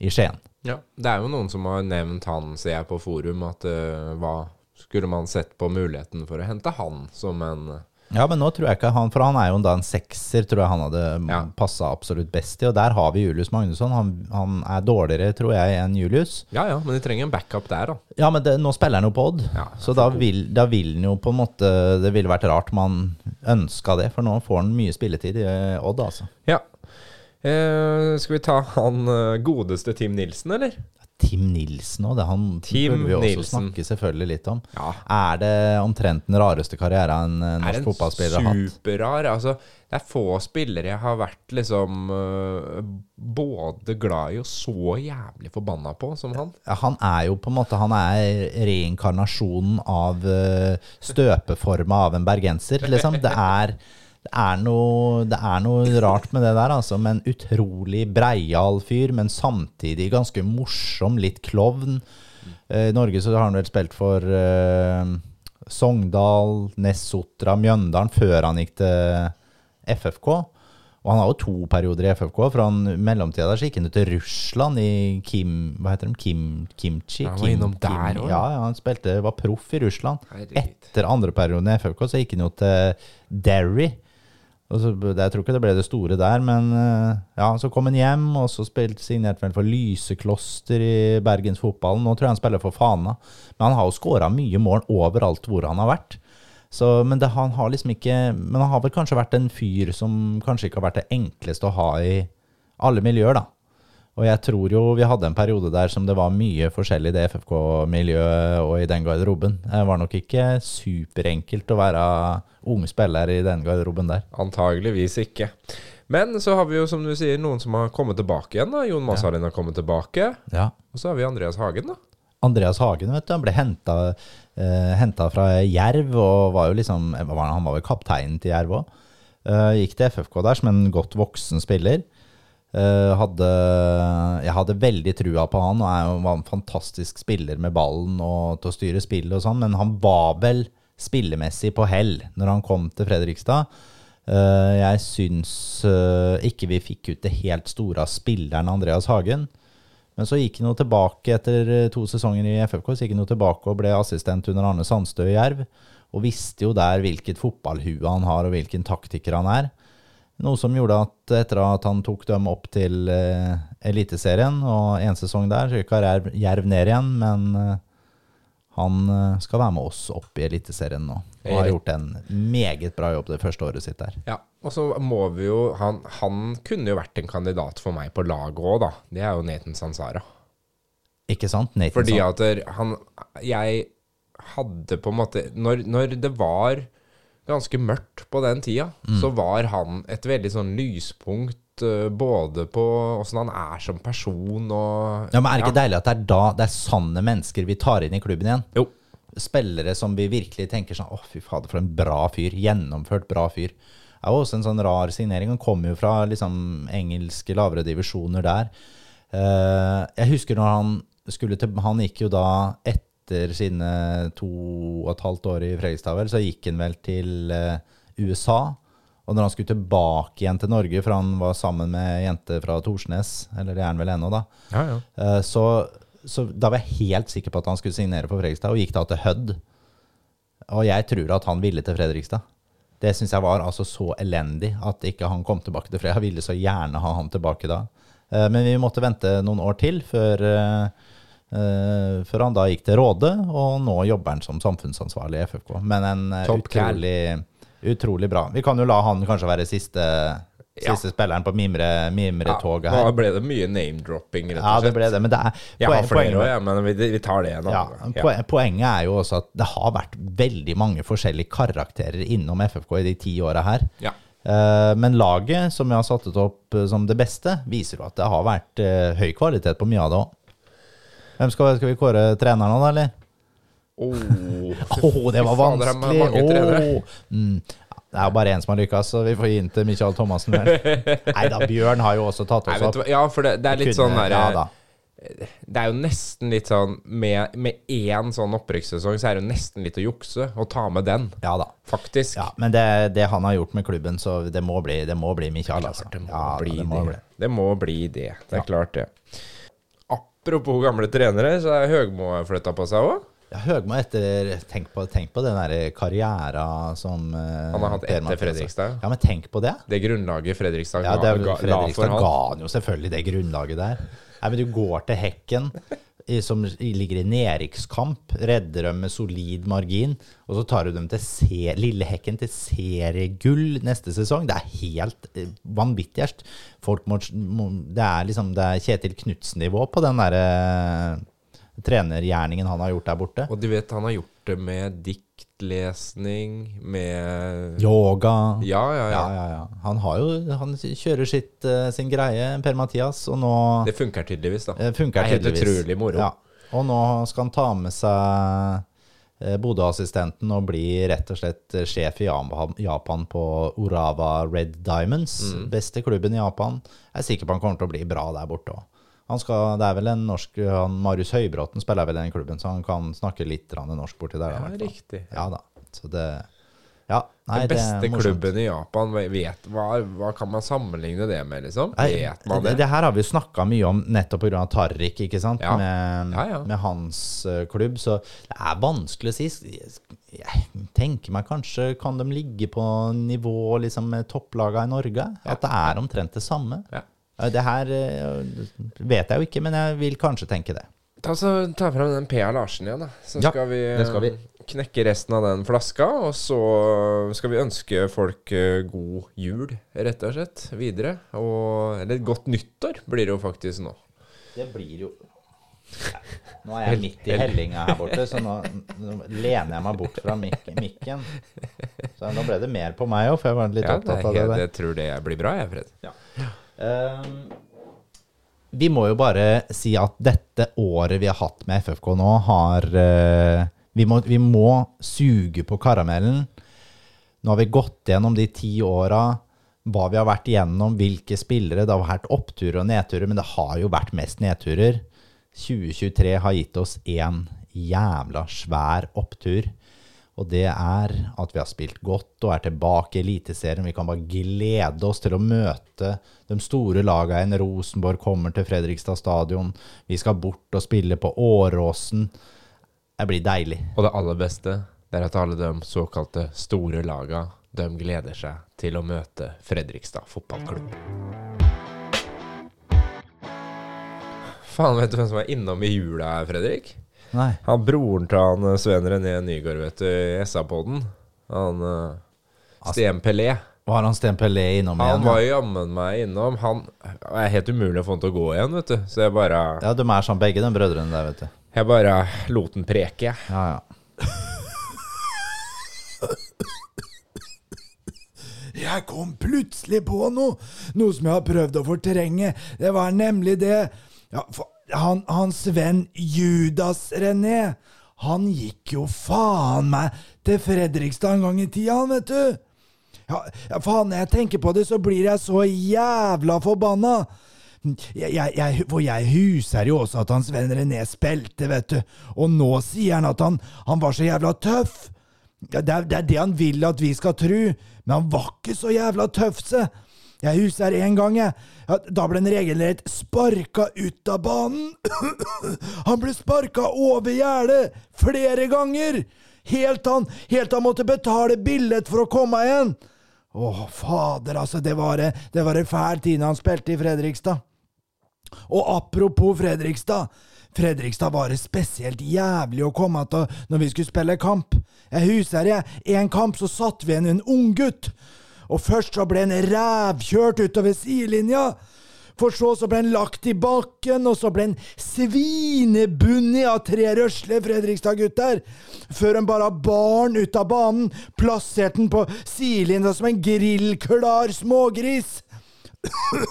i Skien. ja. Det er jo noen som har nevnt han, ser jeg på forum, at uh, hva skulle man sett på muligheten for å hente han som en Ja, men nå tror jeg ikke han For han er jo da en sekser, tror jeg han hadde Ja. passa absolutt best i. Og der har vi Julius Magnusson. Han, han er dårligere, tror jeg, enn Julius. Ja ja, men de trenger en backup der, da. Ja, men det, nå spiller han jo på Odd, Ja, så da vil, da vil han jo på en måte Det ville vært rart man ønska det, for nå får han mye spilletid i eh, Odd, altså. Ja. Eh, skal vi ta han eh, godeste Tim Nilsen, eller? Tim Nilsen òg, det han Tim burde vi også Nilsen. snakke selvfølgelig litt om. Ja. Er det omtrent den rareste karrieren en norsk en fotballspiller har hatt? superrar Altså, det er få spillere jeg har vært liksom øh, både glad i og så jævlig forbanna på som han. Han er jo på en måte Han er reinkarnasjonen av uh, støpeforma av en bergenser, liksom. Det er, det, er noe, det er noe rart med det der, altså. en utrolig breial fyr, men samtidig ganske morsom, litt klovn. Eh, I Norge så har han vel spilt for eh, Sogndal, Nessotra, Mjøndalen før han gikk til FFK. Og han har jo to perioder i FFK. for han mellomtida der så gikk han ut til Russland i Kim Hva heter de? Kim, kimchi? Han var Kim, innom der også, ja, ja, han spilte, var proff i Russland. Herregud. Etter andre perioden i FFK så gikk han jo til Derry. Så, jeg tror ikke det ble det store der, men eh, ja, så kom han hjem, og så spilte signerte vel for Lysekloster i Bergens fotball. Nå tror jeg han spiller for Fana. Men han har jo skåra mye mål overalt hvor han har vært. Så, men det, han har liksom ikke Men han har vel kanskje vært en fyr som kanskje ikke har vært det enkleste å ha i alle miljøer, da. Og jeg tror jo vi hadde en periode der som det var mye forskjellig i det FFK-miljøet og i den garderoben. Det var nok ikke superenkelt å være ung spiller i den garderoben der. Antageligvis ikke. Men så har vi jo, som du sier, noen som har kommet tilbake igjen. da Jon Masalin har kommet tilbake. Ja. Og så har vi Andreas Hagen, da. Andreas Hagen vet du, han ble henta eh, fra Jerv og var jo liksom Han var han var vel kapteinen til Jerv òg. gikk til FFK der som en godt voksen spiller. Eh, hadde, jeg hadde veldig trua på han, og jo var en fantastisk spiller med ballen og til å styre spillet og sånn, men han var vel spillemessig på hell når han kom til Fredrikstad. Eh, jeg syns eh, ikke vi fikk ut det helt store av spilleren Andreas Hagen. Men så gikk han jo tilbake etter to sesonger i FFK så gikk han jo tilbake og ble assistent under Arne Sandstø i Jerv. Og visste jo der hvilket fotballhue han har, og hvilken taktiker han er. Noe som gjorde at etter at han tok dem opp til uh, Eliteserien, og én sesong der, så Jerv, Jerv ned igjen, men uh, han eh, skal være med oss opp i Eliteserien nå. Og har gjort en meget bra jobb det første året sitt der. Ja, og så må vi jo Han, han kunne jo vært en kandidat for meg på laget òg, da. Det er jo Nathan Sansara. Ikke sant? Nathan Fordi at han Jeg hadde på en måte når, når det var ganske mørkt på den tida, Mm. så var han et veldig sånn lyspunkt eh, både på åssen han er som person og Ja, men Er det ikke deilig at det er da det er sanne mennesker vi tar inn i klubben igjen? Jo. Spillere som vi virkelig tenker sånn Å, fy fader, for en bra fyr. Gjennomført bra fyr. Det er jo også en sånn rar signering. Han kommer jo fra liksom engelske lavere divisjoner der. Eh, jeg husker når han skulle til Han gikk jo da etter sine to og et halvt år i Fredrikstad, vel, så gikk han vel til eh, USA. Og når han skulle tilbake igjen til Norge, for han var sammen med ei jente fra Torsnes, eller det er han vel ennå, da, Ja, ja. Eh, Så, så da var jeg helt sikker på at han skulle signere for Fredrikstad, og gikk da til Hødd. Og jeg tror at han ville til Fredrikstad. Det syns jeg var altså så elendig at ikke han kom tilbake til Fredrikstad. Jeg ville så gjerne ha han tilbake da. Eh, Men vi måtte vente noen år til før, før han da gikk til Råde, og nå jobber han som samfunnsansvarlig i FFK. Men en eh, utrolig, utrolig bra. Vi kan jo la han kanskje være siste, siste spilleren på mimre- ja, Nå Da ble det mye name-dropping, rett Ja, det ble det. Men det er Jeg har flere òg, ja, men vi, vi tar det nå. ja, poen- Poenget er jo også at det har vært veldig mange forskjellige karakterer innom FFK i de ti åra her. Ja. Eh, Men laget, som vi har satt opp eh, som det beste, viser jo at det har vært eh, høy kvalitet på mye av det òg. Hvem skal, skal vi kåre treneren da, eller? Oh, oh, det var vanskelig! trenere. Mm. Det er jo bare én som har lykkes, så vi får gi den til Michael Thomassen. Nei da, Bjørn har jo også tatt oss opp. Ja, for det, det er litt sånn der, ja. Det er jo nesten litt sånn Med, med én sånn opprykkssesong, så er det jo nesten litt å jukse å ta med den, Ja da. faktisk. Ja, men det, det han har gjort med klubben, så det må bli, det må bli Michael. Altså. Det må Ja, bli det det. må bli. Det må bli det. Det er klart, det. Apropos gamle trenere, så er Høgmo flytta på seg òg. Ja, Høgmo etter Tenk på, tenk på den der karriera som uh, Han har hatt etter Fredrikstad. Ja, men tenk på det. Det grunnlaget Fredrikstad Ja, det er, ga, la Fredrikstad for ga han. han jo selvfølgelig det grunnlaget der. Nei, men du går til Hekken, som ligger i nedrykkskamp, redder dem med solid margin, og så tar du dem til se, lille Hekken til seriegull neste sesong. Det er helt eh, vanvittig. Erst. Folk må, må, det er liksom det er Kjetil Knutsen-nivå på den derre trenergjerningen han har gjort der borte. Og du vet, han har gjort det med diktlesning, med Yoga. Ja, ja, ja. Ja, ja. Han, har jo, han kjører sitt, uh, sin greie, Per-Mathias, og nå Det funker tydeligvis, da. Det funker Det er helt utrolig moro. Ja. Og nå skal han ta med seg eh, Bodø-assistenten og bli rett og slett eh, sjef i Japan på Orava Red Diamonds. Mm. Beste klubben i Japan. Jeg er sikker på han kommer til å bli bra der borte òg. Han skal, det er vel en norsk han, Marius Høybråten spiller vel i den klubben, så han kan snakke litt norsk borti der. da, Ja, riktig. Ja da. Så det Ja. Nei, Den det er beste klubben i Japan, vet, hva, hva kan man sammenligne det med, liksom? Nei, Vet man det? det? her har vi jo snakka mye om nettopp pga. Tariq, ikke sant? Ja. Med, Ja, med hans uh, klubb. Så det er vanskelig å si. Jeg tenker meg kanskje Kan de ligge på nivå liksom, med topplagene i Norge? At det er omtrent det samme? Ja. Eh, Det her eh, vet jeg jo ikke, men jeg vil kanskje tenke det. Ta, så, ta fram den P.A. Larsen igjen, da. Så Ja, skal vi, det skal vi. knekke resten av den flaska. Og så skal vi ønske folk eh, god jul, rett og slett, videre. Og, eller godt nyttår blir det jo faktisk nå. Det blir jo Nå er jeg midt i hellinga her borte, så nå, nå lener jeg meg bort fra mik mikken. Så nå ble det mer på meg òg, for jeg var litt Ja, opptatt av det helt, jeg tror det blir bra, jeg, Fred. Ehm, vi må jo bare si at dette året vi har hatt med FFK nå, har eh, vi, må, vi må suge på karamellen. Nå har vi gått gjennom de ti åra, hva vi har vært igjennom, hvilke spillere. Det har vært oppturer og nedturer, men det har jo vært mest nedturer. 2023 har gitt oss en jævla svær opptur. Og det er at vi har spilt godt og er tilbake i Eliteserien. Vi kan bare glede oss til å møte de store lagene igjen. Rosenborg kommer til Fredrikstad stadion. Vi skal bort og spille på Åråsen. Det blir deilig. Og det aller beste det er at alle de såkalte store lagene, de gleder seg til å møte Fredrikstad fotballklubb. Faen, vet du hvem som er innom i jula Fredrik? Nei. Han Broren til han eh, Sven René Nygaard, vet du, i SA-podden. Han uh, Sten Pelé. Var han Sten Pelé innom Han igjen? var jammen meg innom. Han er helt umulig å få han til å gå igjen, vet du. Så jeg bare, Ja, de er sånn begge, de brødrene der, vet du. jeg bare lot den preke, jeg. Ja, ja. Jeg kom plutselig på noe, noe som jeg har prøvd å fortrenge. Det var nemlig det ja, for han, hans venn Judas René, han gikk jo faen meg til Fredrikstad en gang i tida, vet du. Ja, faen, når jeg tenker på det, så blir jeg så jævla forbanna. Jeg, jeg, jeg, for jeg huser jo også at hans venn René spilte, vet du. Og nå sier han at han, han var så jævla tøff. Det, er, det er det han vil at vi skal tro, men han var ikke så jævla tøff, se. Jeg husker en gang, jeg. Ja, da ble han regelrett sparka ut av banen. han ble sparka over gjerdet flere ganger. Helt han, helt han måtte betale billett for å komme igjen. Å, fader, altså, det var, det var en fæl tid han spilte i Fredrikstad. Og apropos Fredrikstad. Fredrikstad var det spesielt jævlig å komme til når vi skulle spille kamp. Jeg husker jeg, en kamp så satt vi igjen en unggutt. Og først så ble han rævkjørt utover sidelinja. For så så ble han lagt i bakken, og så ble han svinebundet av tre røsle Fredrikstad-gutter. Før han bare bar han ut av banen, plasserte han på sidelinja som en grillklar smågris.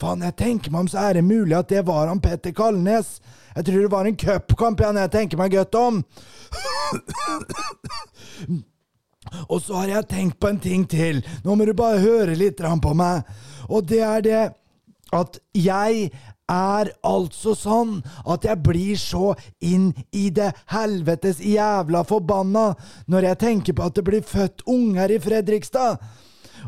Faen, jeg tenker meg om så er det mulig at det var han Petter Kalnes. Jeg tror det var en cupkamp jeg tenker meg godt om. Og så har jeg tenkt på en ting til. Nå må du bare høre litt på meg. Og det er det at jeg er altså sånn at jeg blir så inn i det helvetes jævla forbanna når jeg tenker på at det blir født unger i Fredrikstad.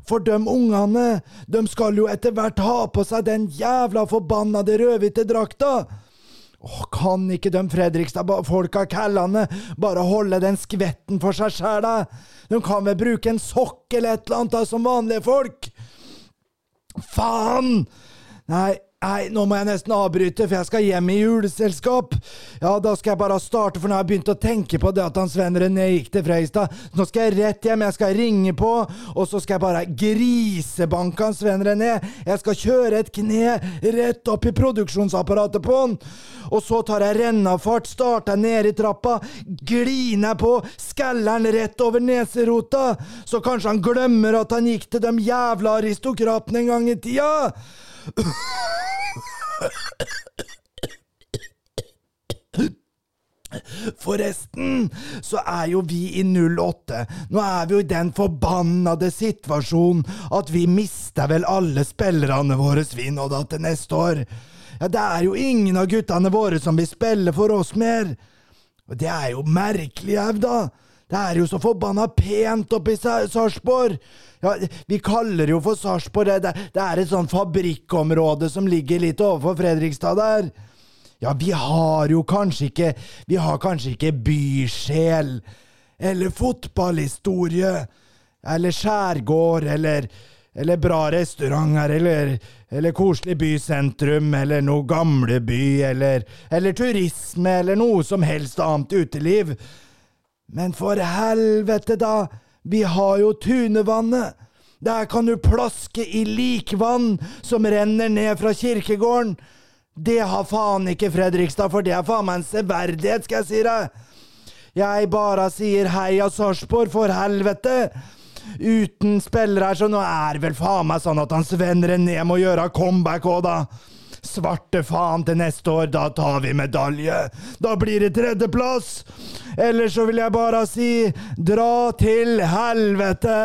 For de ungene, de skal jo etter hvert ha på seg den jævla forbannede rødhvite drakta. Åh, kan ikke de Fredrikstad-folka kallene bare holde den skvetten for seg sjæl, da? De kan vel bruke en sokk eller et eller annet da, som vanlige folk? Faen! Nei, nei, nå må jeg nesten avbryte, for jeg skal hjem i juleselskap. Ja, da skal jeg bare starte, for nå har jeg begynt å tenke på det at han Sven René gikk til Freistad. Nå skal jeg rett hjem, jeg skal ringe på, og så skal jeg bare grisebanke han Sven René. Jeg skal kjøre et kne rett opp i produksjonsapparatet på han. Og så tar jeg rennafart, starter ned i trappa, gliner på, skaller han rett over neserota, så kanskje han glemmer at han gikk til de jævla aristokratene en gang i tida. Forresten, så er jo vi i 08. Nå er vi jo i den forbannede situasjonen at vi mister vel alle spillerne våre, vi nå da, til neste år. Ja, det er jo ingen av guttene våre som vil spille for oss mer. Og det er jo merkelig, au da. Det er jo så forbanna pent oppe i Sa- Sarpsborg. Ja, vi kaller det jo for Sarpsborg. Det, det er et sånn fabrikkområde som ligger litt overfor Fredrikstad der. Ja, vi har jo kanskje ikke Vi har kanskje ikke bysjel. Eller fotballhistorie. Eller skjærgård, eller eller bra restauranter, eller, eller koselig bysentrum, eller noe gamleby, eller, eller turisme, eller noe som helst annet uteliv. Men for helvete, da! Vi har jo Tunevannet! Der kan du plaske i likvann som renner ned fra kirkegården. Det har faen ikke Fredrikstad, for det er faen meg en severdighet, skal jeg si deg. Jeg bare sier heia Sarpsborg, for helvete! Uten spillere her, så nå er det vel faen meg sånn at han Sven René må gjøre comeback òg, da. Svarte faen til neste år, da tar vi medalje. Da blir det tredjeplass. Eller så vil jeg bare si dra til helvete.